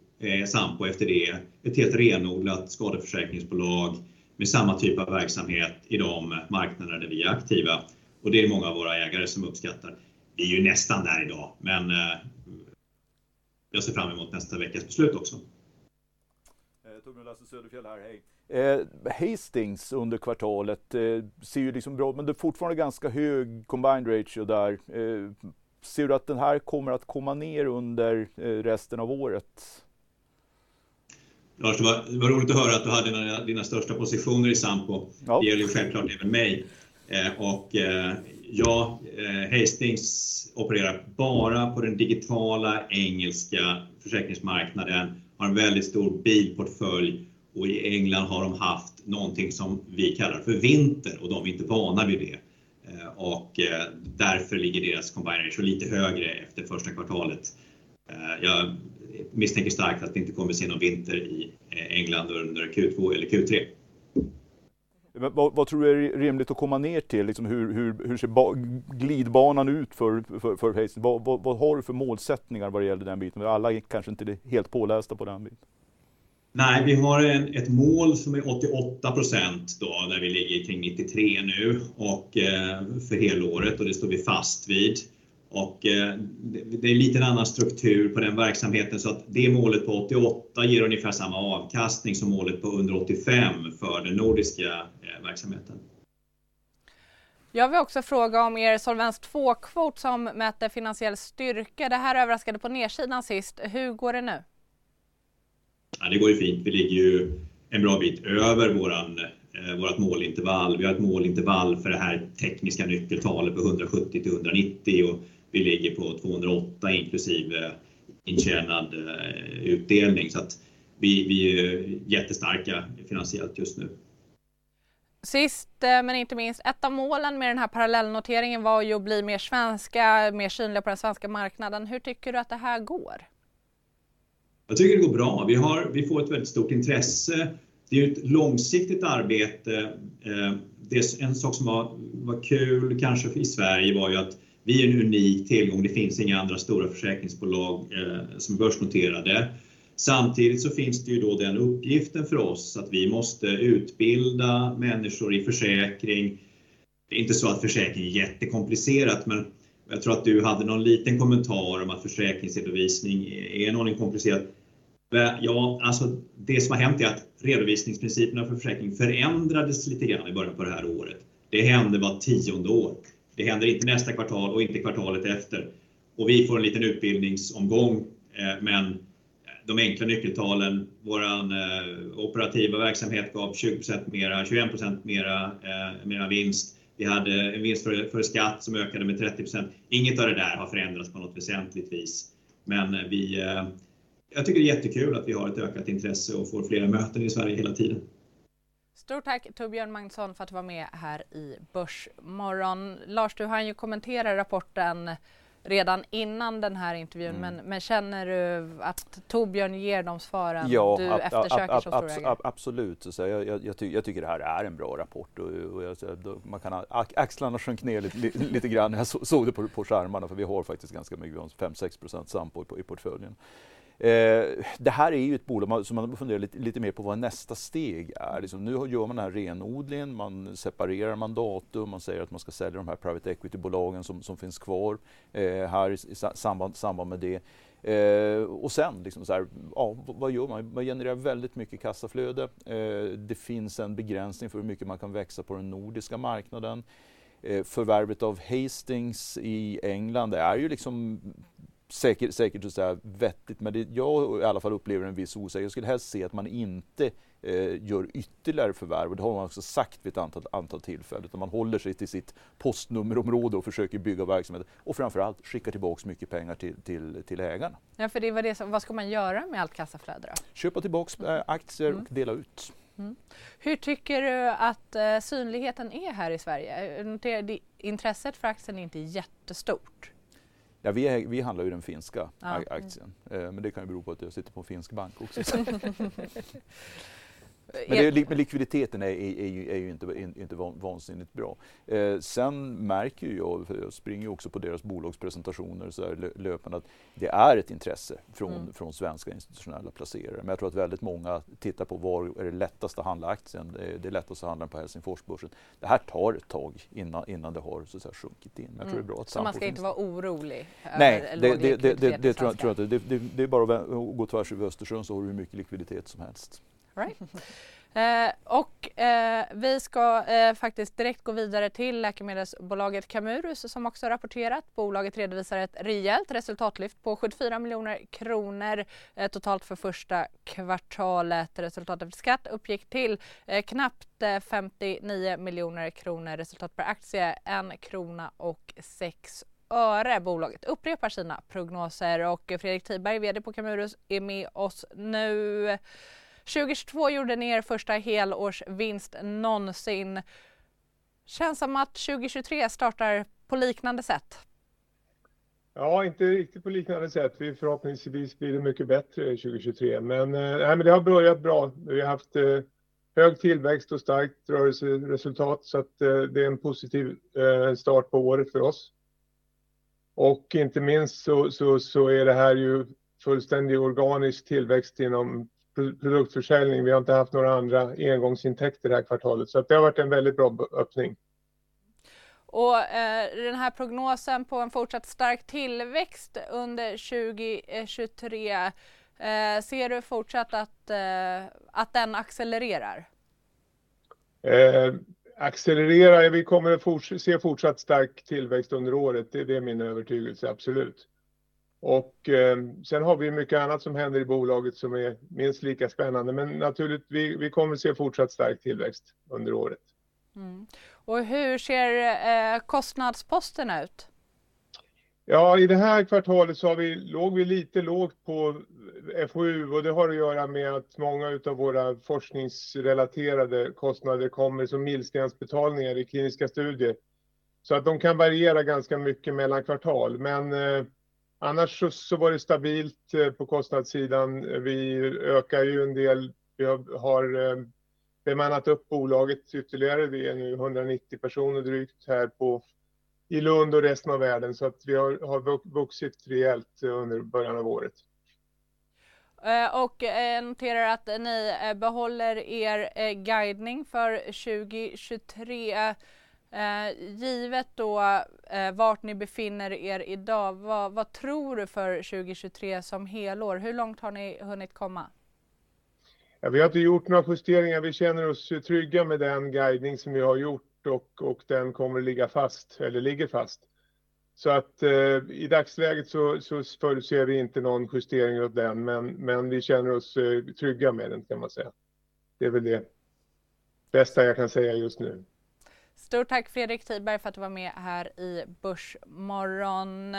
Sampo efter det ett helt renodlat skadeförsäkringsbolag med samma typ av verksamhet i de marknader där vi är aktiva. Det är många av våra ägare som uppskattar. Vi är ju nästan där i dag, men jag ser fram emot nästa veckas beslut också. Torbjörn Lasse Söderfjell här, hej. Hastings under kvartalet ser ju liksom bra, men det är fortfarande ganska hög combined ratio där. Ser du att den här kommer att komma ner under resten av året? Lars, det var roligt att höra att du hade dina största positioner i Sampo. Ja. Det gäller ju självklart även mig. Ja, Hastings opererar bara på den digitala engelska försäkringsmarknaden, har en väldigt stor bilportfölj och i England har de haft någonting som vi kallar för vinter och de är inte vana vid det. Eh, och eh, Därför ligger deras combined ratio lite högre efter första kvartalet. Eh, jag misstänker starkt att vi inte kommer se någon vinter i England under Q2 eller Q3. Vad tror du är rimligt att komma ner till? Liksom hur ser glidbanan ut för Hayes? Vad har du för målsättningar vad det gäller den biten? Alla är kanske inte helt pålästa på den biten. Nej, vi har ett mål som är 88 procent, då, där vi ligger kring 93 nu och eh, för helåret och det står vi fast vid. Det är lite en annan struktur på den verksamheten så att det målet på 88 ger ungefär samma avkastning som målet på under 85 för den nordiska verksamheten. Jag vill också fråga om er Solvens II-kvot som mäter finansiell styrka. Det här överraskade på nedsidan sist. Hur går det nu? Ja, det går ju fint. Vi ligger ju en bra bit över vårt målintervall. Vi har ett målintervall för det här tekniska nyckeltalet på 170-190 och vi ligger på 208 inklusive intjänad utdelning. Vi är jättestarka finansiellt just nu. Sist men inte minst, ett av målen med den här parallellnoteringen var ju att bli mer svenska, mer synliga på den svenska marknaden. Hur tycker du att det här går? Jag tycker det går bra. Vi får ett väldigt stort intresse. Det är ett långsiktigt arbete. En sak som var kul kanske i Sverige var ju att vi är en unik tillgång. Det finns inga andra stora försäkringsbolag eh, som är börsnoterade. Samtidigt så finns det ju då den uppgiften för oss att vi måste utbilda människor i försäkring. Det är inte så att försäkring är jättekomplicerat, men jag tror att du hade någon liten kommentar om att försäkringsredovisning är en aning komplicerat. Ja, alltså det som har hänt är att redovisningsprinciperna för försäkring förändrades lite grann i början på det här året. Det hände vart tionde år. Det händer inte nästa kvartal och inte kvartalet efter. Vi får en liten utbildningsomgång, eh, men eh, de enkla nyckeltalen, Vår eh, operativa verksamhet gav 20% mera, 21% mera vinst. Vi hade en vinst före skatt som ökade med 30%. Inget av det där har förändrats på något väsentligt vis. Men Vi jag tycker det är jättekul att vi har ett ökat intresse och får flera möten i Sverige hela tiden. Stort tack Torbjörn Magnusson för att du var med här i Börsmorgon. Lars, du hann ju kommentera rapporten redan innan den här intervjun, mm. men, men, känner du att Torbjörn ger de svaren ja, du ab, eftersöker ab, ab, som ab, Absolut, så jag, jag, jag, ty jag, tycker det här är en bra rapport och, och jag, man kan, axlarna sjönk ner lite, lite grann när jag såg det på, på skärmarna för vi har faktiskt ganska mycket, 5-6 procent sampo i, i portföljen. Eh, det här är ju ett bolag som man funderar lite, lite mer på vad nästa steg är. Liksom, nu gör man den här renodlingen, man separerar mandatum, man säger att man ska sälja de här private equity-bolagen som, som finns kvar eh, här i, i samband, samband med det. Eh, och sen, liksom så här, ja, vad gör man? Man genererar väldigt mycket kassaflöde. Eh, det finns en begränsning för hur mycket man kan växa på den nordiska marknaden. Eh, förvärvet av Hastings i England är ju liksom säkert, säkert att säga vettigt, men det, jag i alla fall upplever en viss osäkerhet. Jag skulle helst se att man inte eh, gör ytterligare förvärv och det har man också sagt vid ett antal, antal tillfällen. Utan man håller sig till sitt postnummerområde och försöker bygga verksamhet och framförallt skickar tillbaka mycket pengar till, till, till ägarna. Ja, för det var det som, vad ska man göra med allt kassaflöde då? Köpa tillbaka aktier mm. och dela ut. Mm. Hur tycker du att uh, synligheten är här i Sverige? Intresset för aktien är inte jättestort. Ja, vi, är, vi handlar ju den finska ja. aktien, eh, men det kan ju bero på att jag sitter på en finsk bank också. Men, det, men likviditeten är, är, är, ju, är ju inte, inte vansinnigt bra. Eh, sen märker jag, för jag springer ju också på deras bolagspresentationer så här löpande, att det är ett intresse från, mm. från svenska institutionella placerare. Men jag tror att väldigt många tittar på var är det lättast att handla aktien. Det är, det är lättast att handla på Helsingforsbörsen. Det här tar ett tag innan, innan det har så att sjunkit in. Men jag tror mm. det är bra att så man ska inte vara orolig? Nej, det, det, det, det, tror jag, tror jag inte. Det, är bara att gå tvärs över Östersjön så har du hur mycket likviditet som helst. Right. Eh, och eh, vi ska eh, faktiskt direkt gå vidare till läkemedelsbolaget Camurus som också rapporterat. Bolaget redovisar ett rejält resultatlyft på 74 miljoner kronor eh, totalt för första kvartalet. Resultatet efter skatt uppgick till eh, knappt eh, 59 miljoner kronor. Resultat per aktie en krona och sex öre. Bolaget upprepar sina prognoser och Fredrik Tiberg, VD på Camurus, är med oss nu. 2022 gjorde ni er första helårsvinst någonsin. Känns som att 2023 startar på liknande sätt. Ja, inte riktigt på liknande sätt. Vi förhoppningsvis blir det mycket bättre 2023. Men, eh, nej, men det har börjat bra. Vi har haft eh, hög tillväxt och starkt rörelseresultat så att eh, det är en positiv eh, start på året för oss. Och inte minst så, så, så är det här ju fullständig organisk tillväxt inom produktförsäljning. Vi har inte haft några andra engångsintäkter det här kvartalet så det har varit en väldigt bra öppning. Och eh, den här prognosen på en fortsatt stark tillväxt under 2023 eh, ser du fortsatt att, eh, att den accelererar? Eh, accelerera, vi kommer att se fortsatt stark tillväxt under året, det, det är min övertygelse, absolut. Och eh, sen har vi mycket annat som händer i bolaget som är minst lika spännande. Men naturligt, vi, vi kommer se fortsatt stark tillväxt under året. Mm. Och hur ser eh, kostnadsposterna ut? Ja, i det här kvartalet så vi, låg vi lite lågt på FoU och det har att göra med att många av våra forskningsrelaterade kostnader kommer som milstensbetalningar i kliniska studier. Så att de kan variera ganska mycket mellan kvartal. Men eh, Annars så, så, var det stabilt eh, på kostnadssidan. Vi ökar ju en del. Vi har, har eh, bemannat upp bolaget ytterligare. Vi är nu 190 personer drygt här på, i Lund och resten av världen så att vi har, har vuxit rejält eh, under början av året. Och och noterar att ni behåller er guidning för 2023. Eh, givet då eh, vart ni befinner er idag, vad, vad, tror du för 2023 som helår? Hur långt har ni hunnit komma? Ja, vi har inte gjort några justeringar. Vi känner oss trygga med den guidning som vi har gjort och, och den kommer ligga fast, eller ligger fast. Så att eh, i dagsläget så, så förutser vi inte någon justering av den, men, men vi känner oss eh, trygga med den kan man säga. Det är väl det bästa jag kan säga just nu. Stort tack Fredrik Tiberg för att du var med här i Börsmorgon.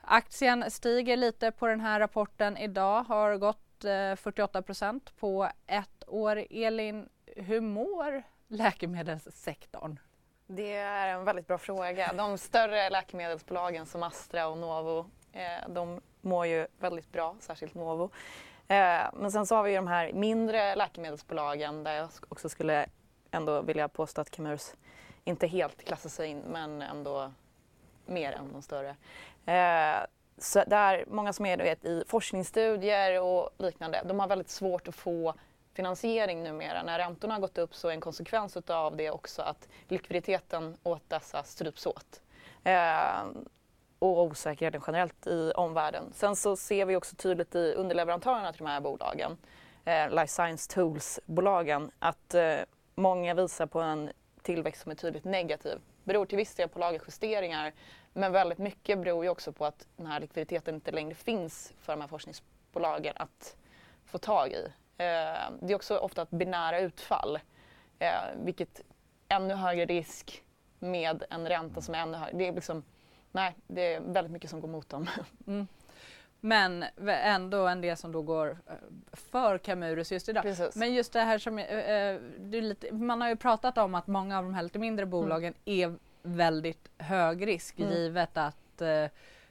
Aktien stiger lite på den här rapporten idag, har gått eh, 48 procent på ett år. Elin, hur mår läkemedelssektorn? Det är en väldigt bra fråga. De större läkemedelsbolagen som Astra och Novo, eh, de mår ju väldigt bra, särskilt Novo. Eh, men sen så har vi ju de här mindre läkemedelsbolagen där jag också skulle ändå vilja påstå att Camurus inte helt klassar sig in men ändå mer än de större. Eh, så där många som är vet, i forskningsstudier och liknande, de har väldigt svårt att få finansiering numera. När räntorna har gått upp så är en konsekvens av det också att likviditeten åt dessa stryps åt. Eh, och osäkerheten generellt i omvärlden. Sen så ser vi också tydligt i underleverantörerna till de här bolagen, eh, Life Science Tools-bolagen, att eh, många visar på en tillväxt som är tydligt negativ. Beror till viss del på lagerjusteringar men väldigt mycket beror ju också på att den här likviditeten inte längre finns för de här forskningsbolagen att få tag i. Eh, det är också ofta ett binära utfall, eh, vilket ännu högre risk med en ränta som är ännu högre. Det är liksom, nej, det är väldigt mycket som går mot dem. Mm. Men ändå en del som då går eh, för Camurus just idag. Precis. Men just det här som, äh, lite, man har ju pratat om att många av de här lite mindre mm. bolagen mm. är väldigt hög risk mm. givet att äh,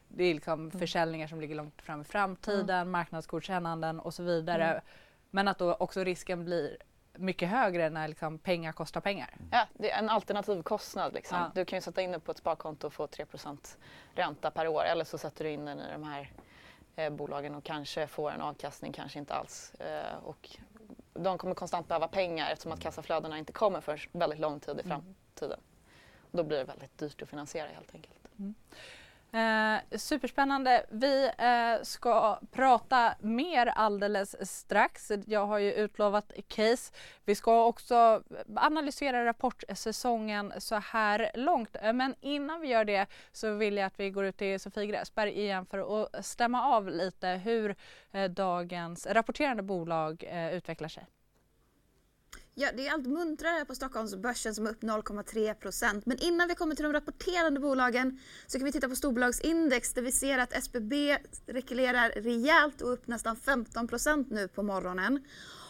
det är liksom mm. försäljningar som ligger långt fram i framtiden, mm. marknadsgodkännanden och så vidare. Mm. Men att då också risken blir mycket högre när liksom pengar kostar pengar. Ja, det är en alternativ kostnad. Liksom. Ja. Du kan ju sätta in det på ett sparkonto och få 3 ränta per år eller så sätter du in den i de här eh, bolagen och kanske får en avkastning, kanske inte alls. Eh, och de kommer konstant behöva pengar eftersom att kassaflödena inte kommer för väldigt lång tid i mm. framtiden. Mm. Då blir det väldigt dyrt att finansiera helt enkelt. Mm. Eh, superspännande. Vi eh, ska prata mer alldeles strax. Jag har ju utlovat case. Vi ska också analysera rapportsäsongen så här långt. Eh, men innan vi gör det så vill jag att vi går ut till Sofie Gräsberg igen för att stämma av lite hur eh, dagens rapporterande bolag eh, utvecklar sig. Ja, det är allt muntrare på Stockholmsbörsen som är upp 0,3 procent. Men innan vi kommer till de rapporterande bolagen så kan vi titta på storbolagsindex där vi ser att SBB rekylerar rejält och upp nästan 15 procent nu på morgonen.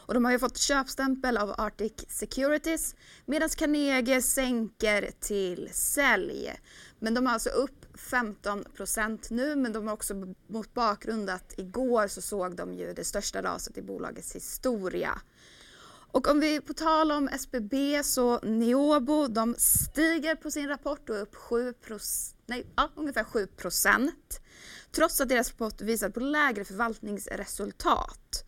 Och de har ju fått köpstämpel av Arctic Securities medan Carnegie sänker till sälj. Men de är alltså upp 15 procent nu men de har också mot bakgrund att igår så såg de ju det största raset i bolagets historia. Och om vi på tal om SBB så Neobo de stiger på sin rapport och är upp 7 nej, ja, ungefär 7 procent. Trots att deras rapport visar på lägre förvaltningsresultat.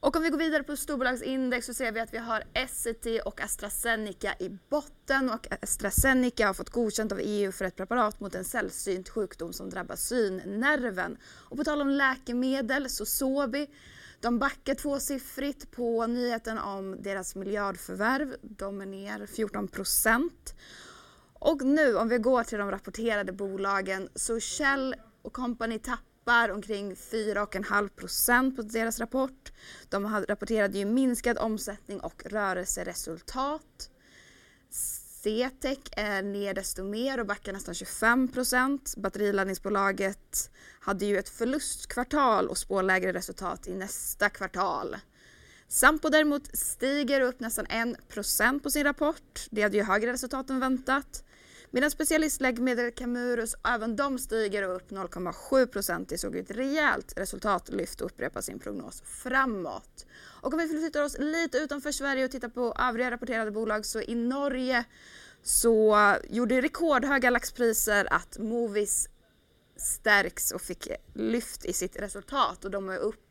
Och om vi går vidare på storbolagsindex så ser vi att vi har Essity och AstraZeneca i botten och AstraZeneca har fått godkänt av EU för ett preparat mot en sällsynt sjukdom som drabbar synnerven. Och på tal om läkemedel så Sobi de backar tvåsiffrigt på nyheten om deras miljardförvärv. De är ner 14 procent. Och nu om vi går till de rapporterade bolagen så Shell och Company tappar omkring 4,5 procent på deras rapport. De rapporterade ju minskad omsättning och rörelseresultat. CTEC är ner desto mer och backar nästan 25 procent. Batteriladdningsbolaget hade ju ett förlustkvartal och spår lägre resultat i nästa kvartal. Sampo däremot stiger upp nästan 1 procent på sin rapport. Det hade ju högre resultat än väntat. Medan specialistläkemedel Camurus, även de stiger upp 0,7 procent. Det såg ett rejält resultatlyft och upprepar sin prognos framåt. Och om vi flyttar oss lite utanför Sverige och tittar på övriga rapporterade bolag så i Norge så gjorde rekordhöga laxpriser att Movies stärks och fick lyft i sitt resultat och de är upp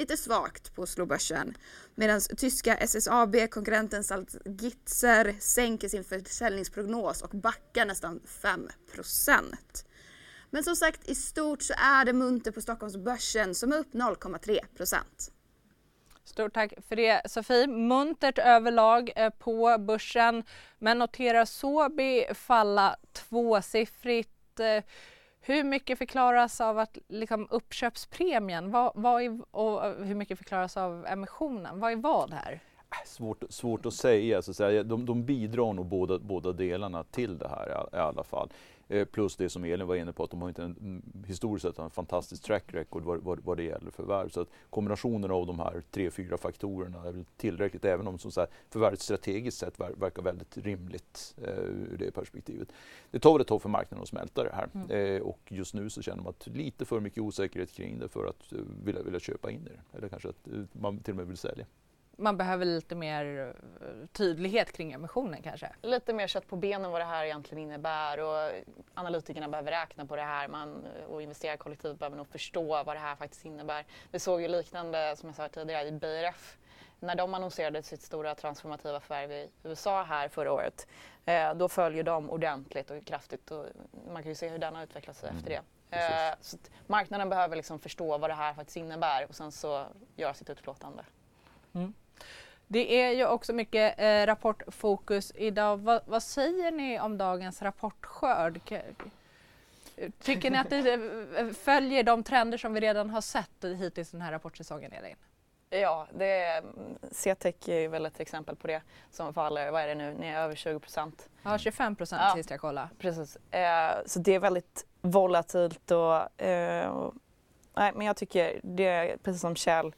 lite svagt på Slobörsen. Medan tyska SSAB, konkurrenten Salzgitter, sänker sin försäljningsprognos och backar nästan 5% Men som sagt, i stort så är det munter på Stockholmsbörsen som är upp 0,3% Stort tack för det Sofie. Muntert överlag eh, på börsen men noterar Sobi falla tvåsiffrigt. Eh, hur mycket förklaras av att liksom, uppköpspremien vad, vad är, och hur mycket förklaras av emissionen? Vad är vad här? Äh, svårt, svårt att säga. Så att säga. De, de bidrar nog båda, båda delarna till det här i alla fall. Eh, plus det som Elin var inne på att de har inte en, historiskt sett en fantastisk track record vad, vad, vad det gäller förvärv. Så att kombinationen av de här tre, fyra faktorerna är väl tillräckligt även om som så här, förvärvet strategiskt sett ver, verkar väldigt rimligt eh, ur det perspektivet. Det tar väl ett tag för marknaden att smälta det här mm. eh, och just nu så känner man att lite för mycket osäkerhet kring det för att uh, vilja, vilja köpa in det eller kanske att uh, man till och med vill sälja man behöver lite mer eh, tydlighet kring emissionen kanske? Lite mer kött på benen vad det här egentligen innebär och analytikerna behöver räkna på det här man, och investerarkollektivet behöver nog förstå vad det här faktiskt innebär. Vi såg ju liknande som jag sa tidigare i BRF när de annonserade sitt stora transformativa förvärv i USA här förra året. Eh, då följer de ordentligt och kraftigt och man kan ju se hur den har utvecklat sig mm. efter det. Eh, så marknaden behöver liksom förstå vad det här faktiskt innebär och sen så göra sitt utlåtande. Mm. Det är ju också mycket eh, rapportfokus idag. Va, vad säger ni om dagens rapportskörd? Tycker ni att det eh, följer de trender som vi redan har sett hittills den här rapportsäsongen, Elin? Ja, det är, CTEC är väl ett exempel på det som faller, vad är det nu, ni är över 20 procent. Ja, 25 procent ja, sist jag kollade. Precis, eh, så det är väldigt volatilt och, eh, nej men jag tycker det är precis som Kjell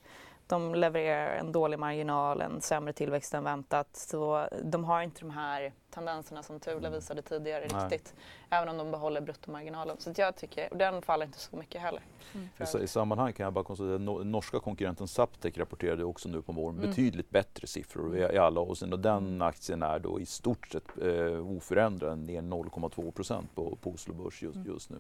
de levererar en dålig marginal, en sämre tillväxt än väntat. Så de har inte de här tendenserna som Thule mm. visade tidigare Nej. riktigt. Även om de behåller bruttomarginalen. Så jag tycker, och den faller inte så mycket heller. Mm. I, I sammanhang kan jag bara konstatera att norska konkurrenten Saptek rapporterade också nu på morgonen mm. betydligt bättre siffror i, i alla avseenden. Och den mm. aktien är då i stort sett eh, oförändrad, ner 0,2 procent på, på Oslo Börs just, mm. just nu.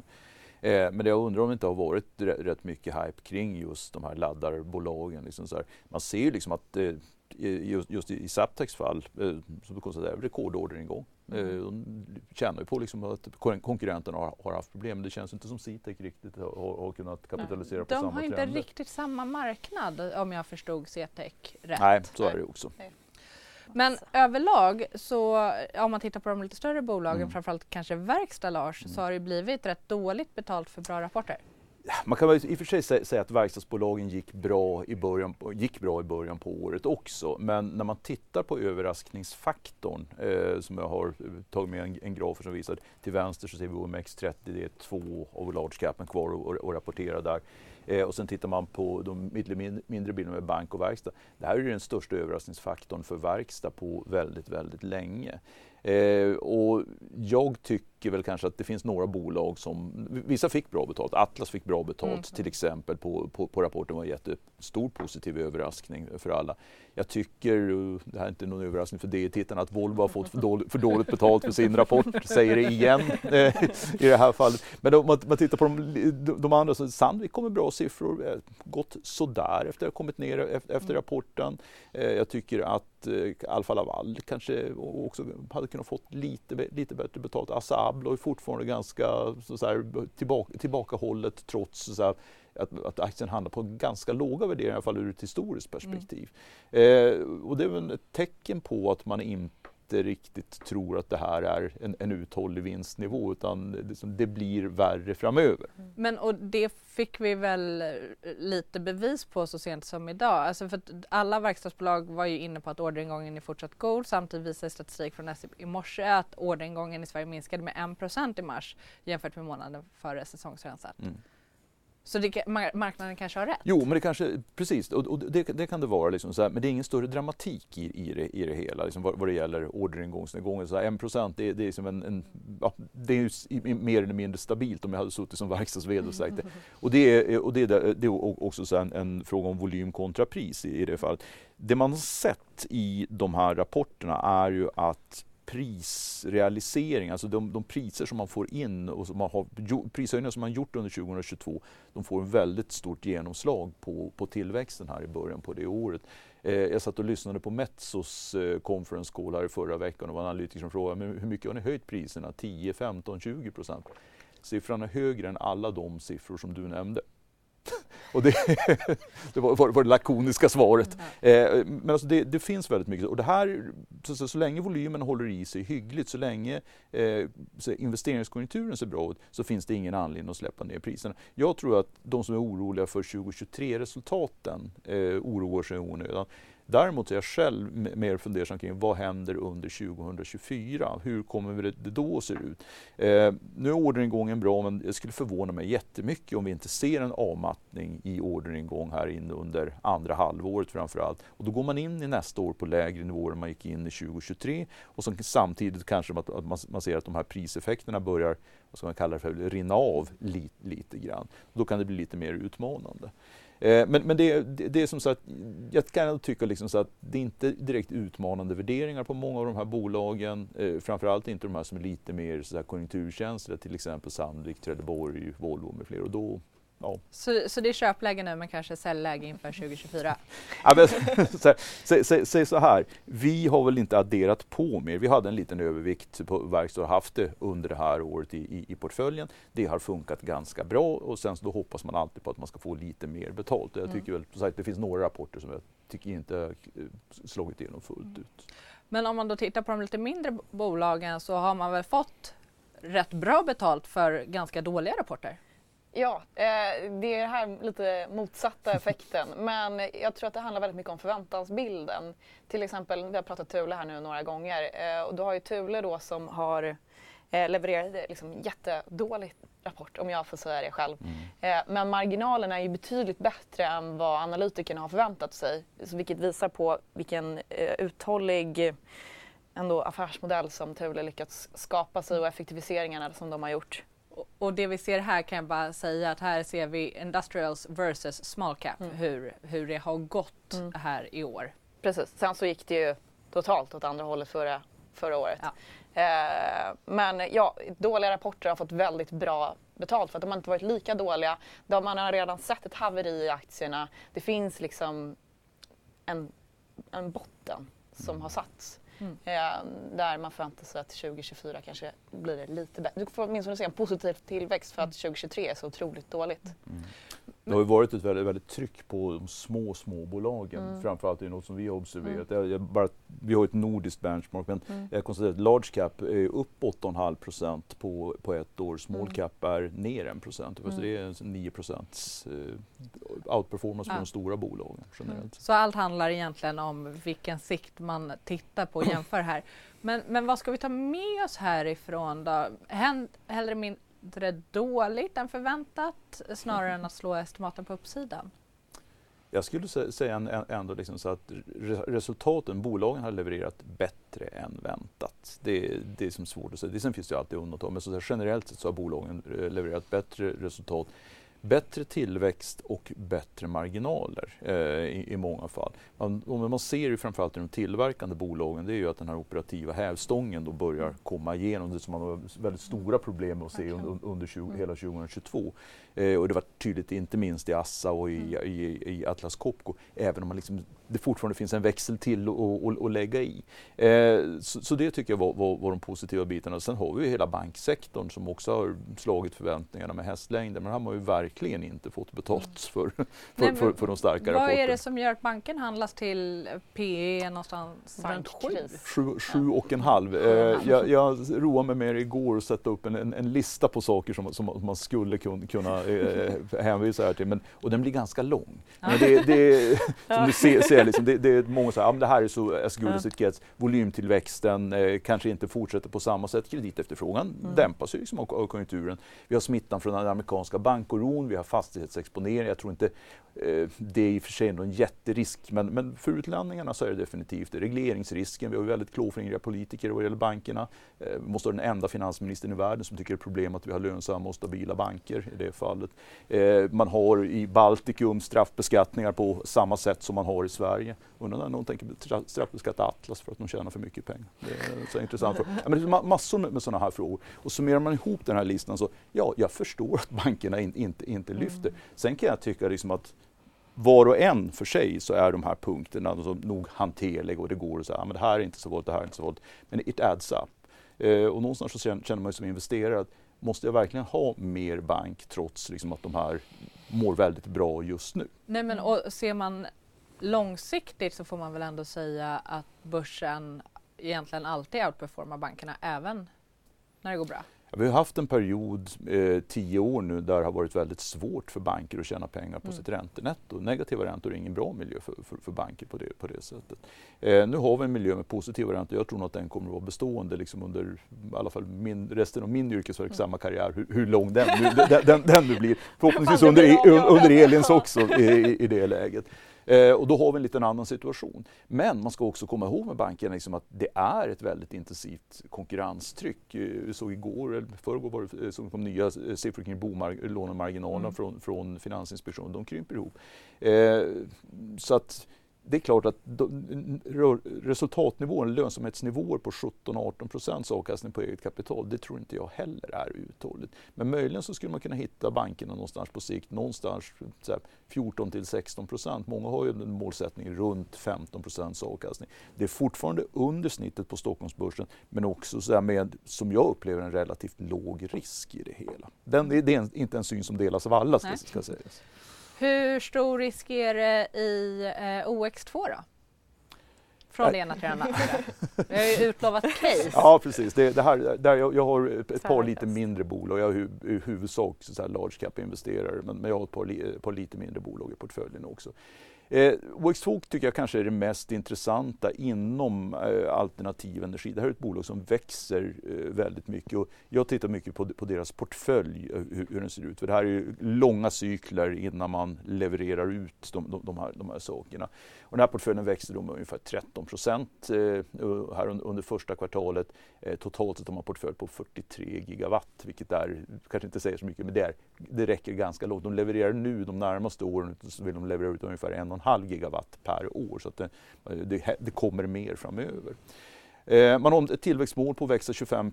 Eh, men jag undrar om det inte har varit rätt mycket hype kring just de här laddarbolagen. Liksom så här. Man ser ju liksom att eh, just, just i Zaptecs fall, eh, som du konstaterar, rekordorderingång. Mm. De tjänar ju på liksom att konkurrenterna har, har, haft problem. Det känns inte som Citec riktigt har, har kunnat kapitalisera Nej. på samma trender. De har inte riktigt samma marknad om jag förstod Citec rätt. Nej, så är det också. Nej. Men överlag så om man tittar på de lite större bolagen, mm. framförallt kanske verkstad Lars, mm. så har det blivit rätt dåligt betalt för bra rapporter. Man kan väl i och för sig säga att verkstadsbolagen gick bra, i början, gick bra i början på året också. Men när man tittar på överraskningsfaktorn eh, som jag har tagit med en, en graf som visar till vänster så ser vi OMX30, det är två av large capen kvar att rapportera där. Eh, och sen tittar man på de mindre bilarna med bank och verkstad. Det här är den största överraskningsfaktorn för verkstad på väldigt, väldigt länge. Eh, och jag tycker väl kanske att det finns några bolag som, vissa fick bra betalt, Atlas fick bra betalt mm. till exempel på, på, på rapporten var en jättestor positiv överraskning för alla. Jag tycker, det här är inte någon överraskning för DI-tittarna, att Volvo har fått för dåligt, för dåligt betalt för sin rapport, säger det igen eh, i det här fallet. Men om man, man tittar på de, de andra, så Sandvik kommer bra siffror, eh, gått sådär efter att ha kommit ner efter, efter rapporten. Eh, jag tycker att eh, Alfa Laval kanske också hade kunnat fått lite, lite bättre betalt. Assa Abloy är fortfarande ganska så, så här, tillbaka, tillbakahållet trots så här, att, att aktien handlar på ganska låga värderingar, i alla fall ur ett historiskt perspektiv. Mm. Eh, och det är väl ett tecken på att man inte riktigt tror att det här är en, en uthållig vinstnivå utan det, det, blir värre framöver. Mm. Men och det fick vi väl lite bevis på så sent som idag. Alltså för alla verkstadsbolag var ju inne på att orderingången är fortsatt god. Samtidigt visar statistik från SEB i morse att orderingången i Sverige minskade med 1 i mars jämfört med månaden före säsongsrensat. Mm. Så det, marknaden kanske har rätt? Jo, men det kanske, precis, och, och det, det, kan det vara. Liksom så här, men det är ingen större dramatik i, i, det, i det hela liksom, vad, vad det gäller orderingångsnedgången. Så här, 1 procent, det, det, är som en, en ja, det är mer eller mindre stabilt om jag hade suttit som verkstads och sagt det. Och det är, och det är, det är också så en, en, fråga om volym kontra pris i, i det fallet. Det man har sett i de här rapporterna är ju att prisrealisering, alltså de, de, priser som man får in och som man har, prishöjningar som man gjort under 2022, de får en väldigt stort genomslag på, på tillväxten här i början på det året. Eh, jag satt och lyssnade på Metsos eh, conference call här i förra veckan och var en analytiker som frågade men hur mycket har ni höjt priserna? 10, 15, 20 procent? Siffran är högre än alla de siffror som du nämnde. Och det, det var, var, det lakoniska svaret. Mm. Eh, men alltså det, det, finns väldigt mycket. Och det här, så, så, så länge volymen håller i sig hyggligt, så länge eh, så investeringskonjunkturen ser bra ut, så finns det ingen anledning att släppa ner priserna. Jag tror att de som är oroliga för 2023-resultaten eh, oroar sig i onödan. Däremot är jag själv mer fundersam kring vad händer under 2024? Hur kommer det då att se ut? Eh, nu är orderingången bra men det skulle förvåna mig jättemycket om vi inte ser en avmattning i orderingång här inne under andra halvåret framför allt. Och då går man in i nästa år på lägre nivåer än man gick in i 2023 och som, samtidigt kanske att man, man ser att de här priseffekterna börjar vad ska man kalla det för, rinna av lite, lite grann. Då kan det bli lite mer utmanande. Eh, men, men det, det, det, är som sagt, jag kan tycka liksom så att det är inte direkt utmanande värderingar på många av de här bolagen. Eh, framförallt inte de här som är lite mer så här konjunkturkänsliga, till exempel Sandvik, Trelleborg, Volvo med flera. Och då, Ja. Så, så det är köpläge nu men kanske säljläge inför 2024? ja, men, säg, säg, så här, vi har väl inte adderat på mer. Vi hade en liten övervikt på verkstad och haft det under det här året i, i, i, portföljen. Det har funkat ganska bra och sen så då hoppas man alltid på att man ska få lite mer betalt. Jag mm. tycker mm. väl, sagt, det finns några rapporter som jag tycker inte har eh, slagit igenom fullt mm. ut. Men om man då tittar på de lite mindre bolagen så har man väl fått rätt bra betalt för ganska dåliga rapporter? Ja, eh, det är den här lite motsatta effekten. Men jag tror att det handlar väldigt mycket om förväntansbilden. Till exempel, vi har pratat Thule här nu några gånger eh, och du har ju Thule då som har eh, levererat liksom jättedålig rapport om jag får säga det själv. Mm. Men marginalerna är ju betydligt bättre än vad analytikerna har förväntat sig. Vilket visar på vilken uthållig ändå affärsmodell som Thule lyckats skapa sig och effektiviseringarna som de har gjort. Och det vi ser här kan jag bara säga att här ser vi Industrials versus small cap, mm. hur, hur det har gått mm. här i år. Precis, sen så gick det ju totalt åt andra hållet förra, förra året. Ja. Eh, men ja, dåliga rapporter har fått väldigt bra betalt för att de har inte varit lika dåliga. De man har redan sett ett haveri i aktierna. Det finns liksom en, en botten som har satts. Mm. Eh, där man förväntar sig att 2024 kanske blir det lite bättre. Du får åtminstone se en positiv tillväxt för att 2023 är så otroligt dåligt. Mm. Det har ju varit ett väldigt, väldigt tryck på de små småbolagen. Mm. Framförallt är det något som vi har observerat. Mm. Jag, jag bara, vi har ett nordiskt benchmark men mm. jag konstaterar att large cap är upp 8,5 procent på, på ett år. Small mm. cap är ner 1 procent. Mm. det är 9 procents eh, outperformance ja. för de stora bolagen generellt. Mm. Så allt handlar egentligen om vilken sikt man tittar på och jämför här. Men, men vad ska vi ta med oss härifrån då? Hellre min mindre dåligt än förväntat snarare än att slå estimaten på uppsidan? Jag skulle säga ändå liksom så att resultaten, bolagen har levererat bättre än väntat. Det, det är som svårt att säga. Sen finns det alltid undantag, men så generellt sett så har bolagen eh, levererat bättre resultat bättre tillväxt och bättre marginaler eh, i, i, många fall. Man, och man ser ju framförallt i de tillverkande bolagen det är ju att den här operativa hävstången då börjar komma igenom. Det som man har väldigt stora problem med att se under, under 20, mm. hela 2022. Eh, och det var tydligt inte minst i Assa och i, mm. i, i Atlas Copco, även om man liksom, det fortfarande finns en växel till att lägga i. Eh, så, så, det tycker jag var, var, var, de positiva bitarna. Sen har vi ju hela banksektorn som också har slagit förväntningarna med hästlängder, men här har man ju verkligen inte fått betalt mm. för, för, Nej, för, för de starka vad rapporterna. Vad är det som gör att banken handlas till PE någonstans runt sju? Sju, sju och en halv. Eh, jag, jag roade mig med det igår och sätta upp en, en, en lista på saker som, som man skulle kunna eh, hänvisar här till. Men, och den blir ganska lång. Men det, det, som du ser, ser liksom, det, det är många som säger att det här är så as good as it gets. Volymtillväxten eh, kanske inte fortsätter på samma sätt. Kreditefterfrågan mm. dämpas ju liksom av, av konjunkturen. Vi har smittan från den amerikanska bankoron, vi har fastighetsexponering. Jag tror inte eh, det är i och för sig en jätterisk, men, men för utlänningarna så är det definitivt. Regleringsrisken, vi har väldigt klåfingriga politiker vad gäller bankerna. Eh, vi måste ha den enda finansministern i världen som tycker det är problem att vi har lönsamma och stabila banker i det fallet. Eh, man har i Baltikum straffbeskattningar på samma sätt som man har i Sverige. Undrar när någon tänker straffbeskatta Atlas för att de tjänar för mycket pengar. Det är så intressant. Ja, men det är massor med, med sådana här frågor. Och summerar man ihop den här listan så, ja, jag förstår att bankerna in, inte, inte lyfter. Mm. Sen kan jag tycka liksom att var och en för sig så är de här punkterna alltså nog hanterliga och det går att säga att det här är inte så vanligt, det här är inte så vanligt. Men it adds up. Eh, och någonstans så känner man som investerare att måste jag verkligen ha mer bank trots liksom att de här mår väldigt bra just nu? Nej men och ser man långsiktigt så får man väl ändå säga att börsen egentligen alltid outperformar bankerna även när det går bra? Vi har haft en period, eh, tio år nu, där det har varit väldigt svårt för banker att tjäna pengar på mm. sitt räntenetto. Negativa räntor är ingen bra miljö för, för, för banker på det, på det sättet. Eh, nu har vi en miljö med positiva räntor. Jag tror nog att den kommer att vara bestående liksom under i alla fall min, resten av min yrkesverksamma mm. karriär, hur, hur lång den, den, den, den nu blir. Förhoppningsvis under, under Elins också i, i det läget. Eh, och då har vi en liten annan situation. Men man ska också komma ihåg med bankerna liksom att det är ett väldigt intensivt konkurrenstryck. Eh, vi såg igår, eller förrgår var det, eh, såg kom nya eh, siffror kring bolånemarginalerna mm. från, från Finansinspektionen. De krymper ihop. Eh, så att det är klart att resultatnivån, lönsamhetsnivåer på 17-18 procents avkastning på eget kapital, det tror inte jag heller är uthålligt. Men möjligen så skulle man kunna hitta bankerna någonstans på sikt, någonstans 14 till 16 procent. Många har ju en målsättning runt 15 procents avkastning. Det är fortfarande under snittet på Stockholmsbörsen, men också så med, som jag upplever, en relativt låg risk i det hela. Den, det är inte en syn som delas av alla, ska, ska sägas. Hur stor risk är det i eh, OX2 då? Från det ena till det andra. Vi har ju utlovat case. Ja precis, det, det här, där jag, jag har ett par lite mindre bolag. Jag är i huvudsak så large cap-investerare men, men jag har ett par, par lite mindre bolag i portföljen också. Eh, OX2 tycker jag kanske är det mest intressanta inom eh, alternativ energi. Det här är ett bolag som växer eh, väldigt mycket och jag tittar mycket på, på deras portfölj, eh, hur, hur, den ser ut. För det här är långa cykler innan man levererar ut de, de, de, här, de här sakerna. Och den här portföljen växte då med ungefär 13 procent eh, här under, första kvartalet. Eh, totalt sett har man portfölj på 43 gigawatt, vilket är, kanske inte säger så mycket, men det, är, det räcker ganska långt. De levererar nu de närmaste åren, så vill de leverera ut ungefär 1,5 gigawatt per år. Så det, eh, det, det kommer mer framöver. Eh, man har ett tillväxtmål på att växa 25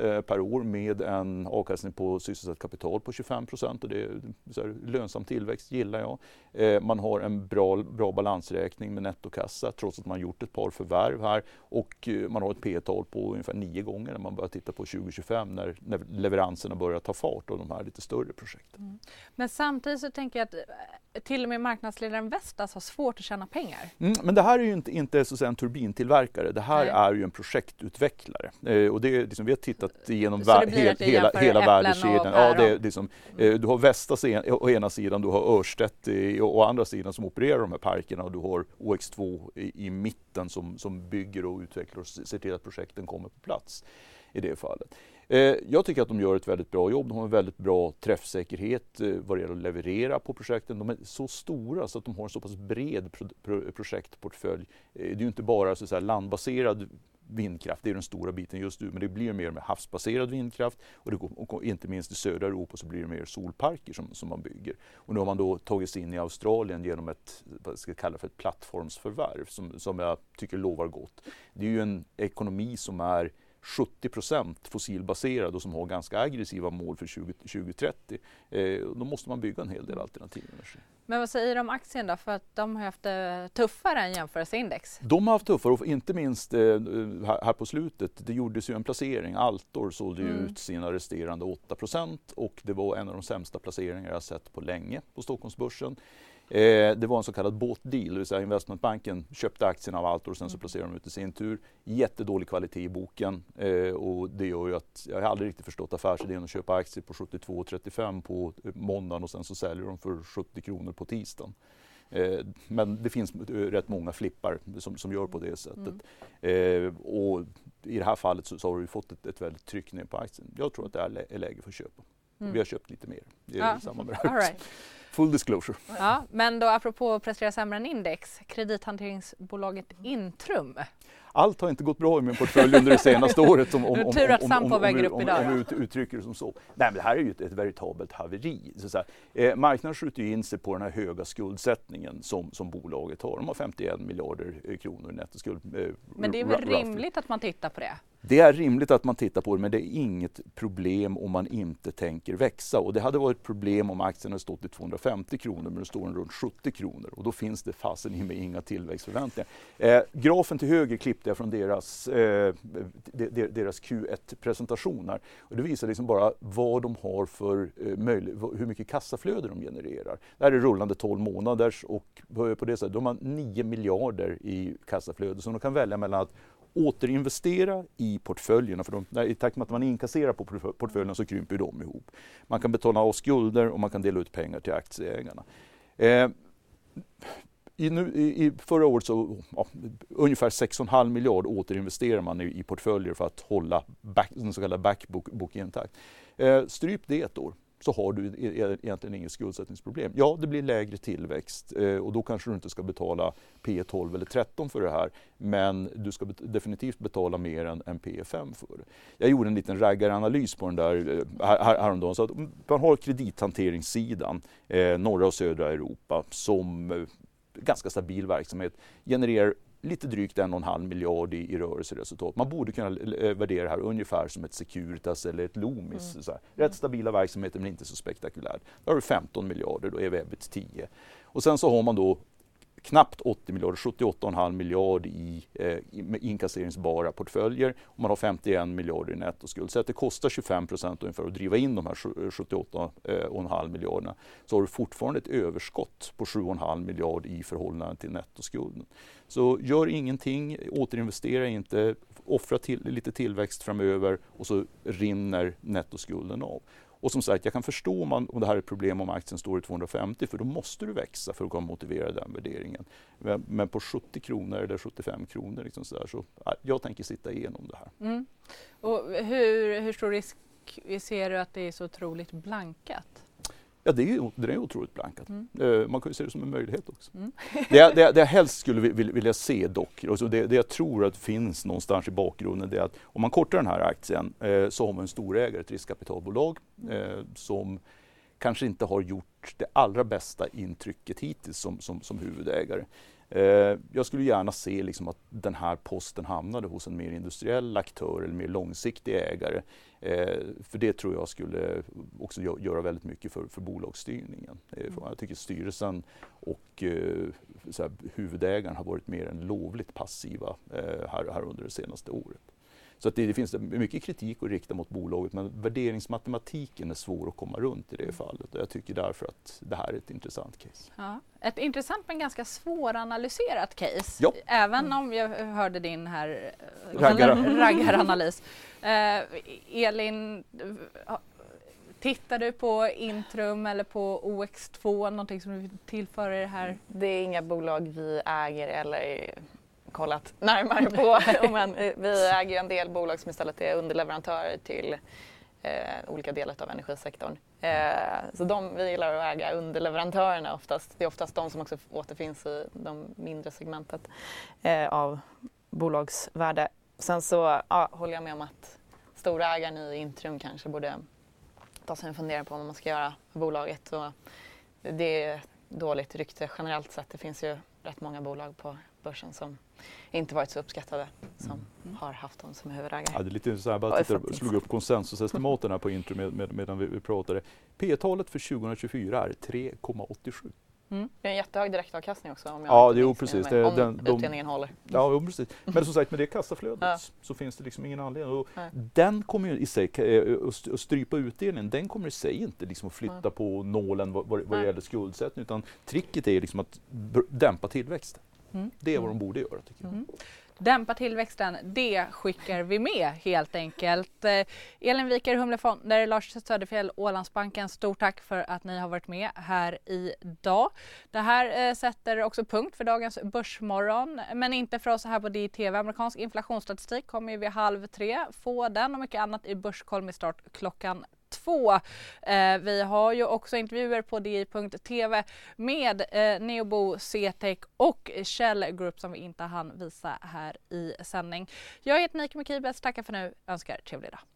eh, per år med en avkastning på sysselsatt kapital på 25 och det är här, lönsam tillväxt gillar jag. Eh, man har en bra, bra balansräkning med nettokassa trots att man gjort ett par förvärv här och man har ett P-tal på ungefär nio gånger när man börjar titta på 2025 när, när leveranserna börjar ta fart av de här lite större projekten. Mm. Men samtidigt så tänker jag att till och med marknadsledaren Vestas har svårt att tjäna pengar. Mm, men det här är ju inte, inte så en turbintillverkare, det här Nej. är ju en projektutvecklare. Eh, och det är, liksom, vi har tittat igenom vär, hel, hela, hela värdekedjan. Ja, det är, liksom, eh, du har Vestas en, å ena sidan, du har Örstedt å andra sidan som opererar de här parkerna och du har OX2 i, i mitten som, som bygger och utvecklar och ser till att projekten kommer på plats i det fallet. Eh, jag tycker att de gör ett väldigt bra jobb. De har en väldigt bra träffsäkerhet eh, vad det gäller att leverera på projekten. De är så stora så att de har en så pass bred projektportfölj. Eh, det är ju inte bara så säga, landbaserad vindkraft, det är den stora biten just nu, men det blir mer med havsbaserad vindkraft och, det, och inte minst i södra Europa så blir det mer solparker som, som man bygger. Och nu har man då tagit sig in i Australien genom ett, vad jag ska kalla för ett plattformsförvärv som, som jag tycker lovar gott. Det är ju en ekonomi som är 70 procent fossilbaserad och som har ganska aggressiva mål för 20, 2030. Eh, då måste man bygga en hel del alternativ energi. Men vad säger du om aktien då? För att de har haft det tuffare än jämförelseindex. De har haft tuffare och inte minst eh, här på slutet. Det gjordes ju en placering. Altor sålde mm. ut sina resterande 8 och det var en av de sämsta placeringar jag sett på länge på Stockholmsbörsen. Eh, det var en så kallad båtdeal, det vill säga investmentbanken köpte aktierna av Altor och sen så mm. placerade de ut i sin tur. Jättedålig kvalitet i boken eh, och det gör ju att jag har aldrig riktigt förstått affärsidén att köpa aktier på 72,35 på måndagen och sen så säljer de för 70 kronor på tisdagen. Eh, men det finns rätt många flippar som, som gör på det sättet. Mm. Eh, och I det här fallet så, så har vi fått ett, ett väldigt tryck ner på aktien. Jag tror att det är, läge för att köpa. Mm. Vi har köpt lite mer i ja. samband med det här. Full disclosure. Ja, men då apropå att prestera sämre än index, kredithanteringsbolaget Intrum. Allt har inte gått bra i min portfölj under det senaste året. Om, om, om, tur att Sampo väger upp idag. Om, om, om, uttrycker det som så. Nej, men det här är ju ett, ett veritabelt haveri. Så så eh, marknaden skjuter in sig på den här höga skuldsättningen som, som bolaget har. De har 51 miljarder eh, kronor i nettoskuld. Eh, men det är väl rimligt att man tittar på det? Det är rimligt att man tittar på det men det är inget problem om man inte tänker växa. Och det hade varit problem om aktien hade stått i 250 kronor men nu står den runt 70 kronor och då finns det fasen i mig inga tillväxtförväntningar. Eh, grafen till höger klippte jag från deras, eh, deras Q1-presentation. Och det visar liksom bara vad de har för eh, möjlig, hur mycket kassaflöde de genererar. Det här är rullande 12 månaders och på det sättet, de har 9 miljarder i kassaflöde som de kan välja mellan att återinvestera i portföljerna, för de, i takt med att man inkasserar på portföljerna så krymper de ihop. Man kan betala av skulder och man kan dela ut pengar till aktieägarna. Eh, i, nu, i, förra året så ja, ungefär 6,5 miljard återinvesterar man i, i portföljer för att hålla back, den så kallade backbook intakt. Eh, stryp det ett år så har du e-, e-, egentligen inget skuldsättningsproblem. Ja, det blir lägre tillväxt eh, och då kanske du inte ska betala P 12 eller 13 för det här. Men du ska definitivt betala mer än, än P 5 för det. Jag gjorde en liten raggaranalys på den där eh, här, häromdagen. Så att man har kredithanteringssidan, eh, norra och södra Europa, som ganska stabil verksamhet, genererar lite drygt en och en halv miljard i, i rörelseresultat. Man borde kunna värdera det här ungefär som ett Securitas eller ett Loomis. Mm. Så här. Rätt stabila verksamheter men inte så spektakulärt. Då har du 15 miljarder, då är vi ebit 10. Och sen så har man då knappt 80 miljarder, 78,5 miljarder i eh, inkasseringsbara portföljer och man har 51 miljarder i nettoskuld. Så att det kostar 25 procent ungefär att driva in de här 78,5 eh, eh, miljarderna så har du fortfarande ett överskott på 7,5 miljarder i förhållande till nettoskulden. Så gör ingenting, återinvestera inte, offra till, lite tillväxt framöver och så rinner nettoskulden av. Och som sagt, jag kan förstå om, man, om det här är ett problem om aktien står i 250 för då måste du växa för att kunna motivera den värderingen. Men, men på 70 kronor eller 75 kronor, liksom så, där, så jag tänker sitta igenom det här. Mm. Och hur, hur stor risk ser du att det är så otroligt blankat? Ja, det är, det är otroligt blankat. Mm. Eh, man kan ju se det som en möjlighet också. Mm. det, jag, det, det jag helst skulle vilja se dock, alltså det, det jag tror att finns någonstans i bakgrunden, det är att om man kortar den här aktien eh, så har man en storägare, ett riskkapitalbolag, mm. eh, som kanske inte har gjort det allra bästa intrycket hittills som, som, som huvudägare. Eh, jag skulle gärna se liksom att den här posten hamnade hos en mer industriell aktör eller mer långsiktig ägare. Eh, för det tror jag skulle också göra väldigt mycket för, för bolagsstyrningen. Eh, jag tycker styrelsen och så här, huvudägaren har varit mer än lovligt passiva här, här under det senaste året. Så att det, det, finns mycket kritik att rikta mot bolaget men värderingsmatematiken är svår att komma runt i det fallet och jag tycker därför att det här är ett intressant case. Ja, ett intressant men ganska svåranalyserat case. Ja. Även om jag hörde din här eh, raggaranalys. eh, Elin, Tittar du på Intrum eller på OX2, någonting som du vill tillföra det här? Det är inga bolag vi äger eller kollat närmare på. Men eh, vi äger ju en del bolag som istället är underleverantörer till eh, olika delar av energisektorn. Eh, så de, vi gillar att äga underleverantörerna oftast. Det är oftast de som också återfinns i de mindre segmentet eh, av bolagsvärde. Sen så ja, håller jag med om att storägaren i Intrum kanske borde ta sig en funderare på vad man ska göra med bolaget. Och det är dåligt rykte generellt sett. Det finns ju rätt många bolag på börsen som inte varit så uppskattade som mm. har haft dem som huvudägare. Ja, det är lite så här, bara tittar, slog upp konsensusestimaten här på Intrum med, med, medan vi, vi pratade. P-talet för 2024 är 3,87. Mm. Det är en jättehög direktavkastning också om, jag ja, jo, precis. Det, om den, utdelningen de, håller. Ja, jo, precis. Men som sagt med det kassaflödet ja. så finns det liksom ingen anledning. Och den kommer ju i sig, eh, att strypa utdelningen, den kommer i sig inte liksom att flytta Nej. på nålen vad, vad, vad gäller skuldsättning utan tricket är liksom att dämpa tillväxten. Mm. Det är vad de borde göra tycker jag. Mm. Dämpa tillväxten, det skickar vi med helt enkelt. Eh, Elin Wiker, Humle Fonder, Lars Söderfjell, Ålandsbanken. Stort tack för att ni har varit med här idag. Det här eh, sätter också punkt för dagens Börsmorgon, men inte för oss här på DTV. Amerikansk inflationsstatistik kommer ju vid halv tre. Få den och mycket annat i Börskoll med start klockan 2. Eh, vi har ju också intervjuer på di.tv med eh, Neobo, CTEC och Shell Group som vi inte hann visa här i sändning. Jag heter Nike Mekibes, tackar för nu, önskar trevlig dag.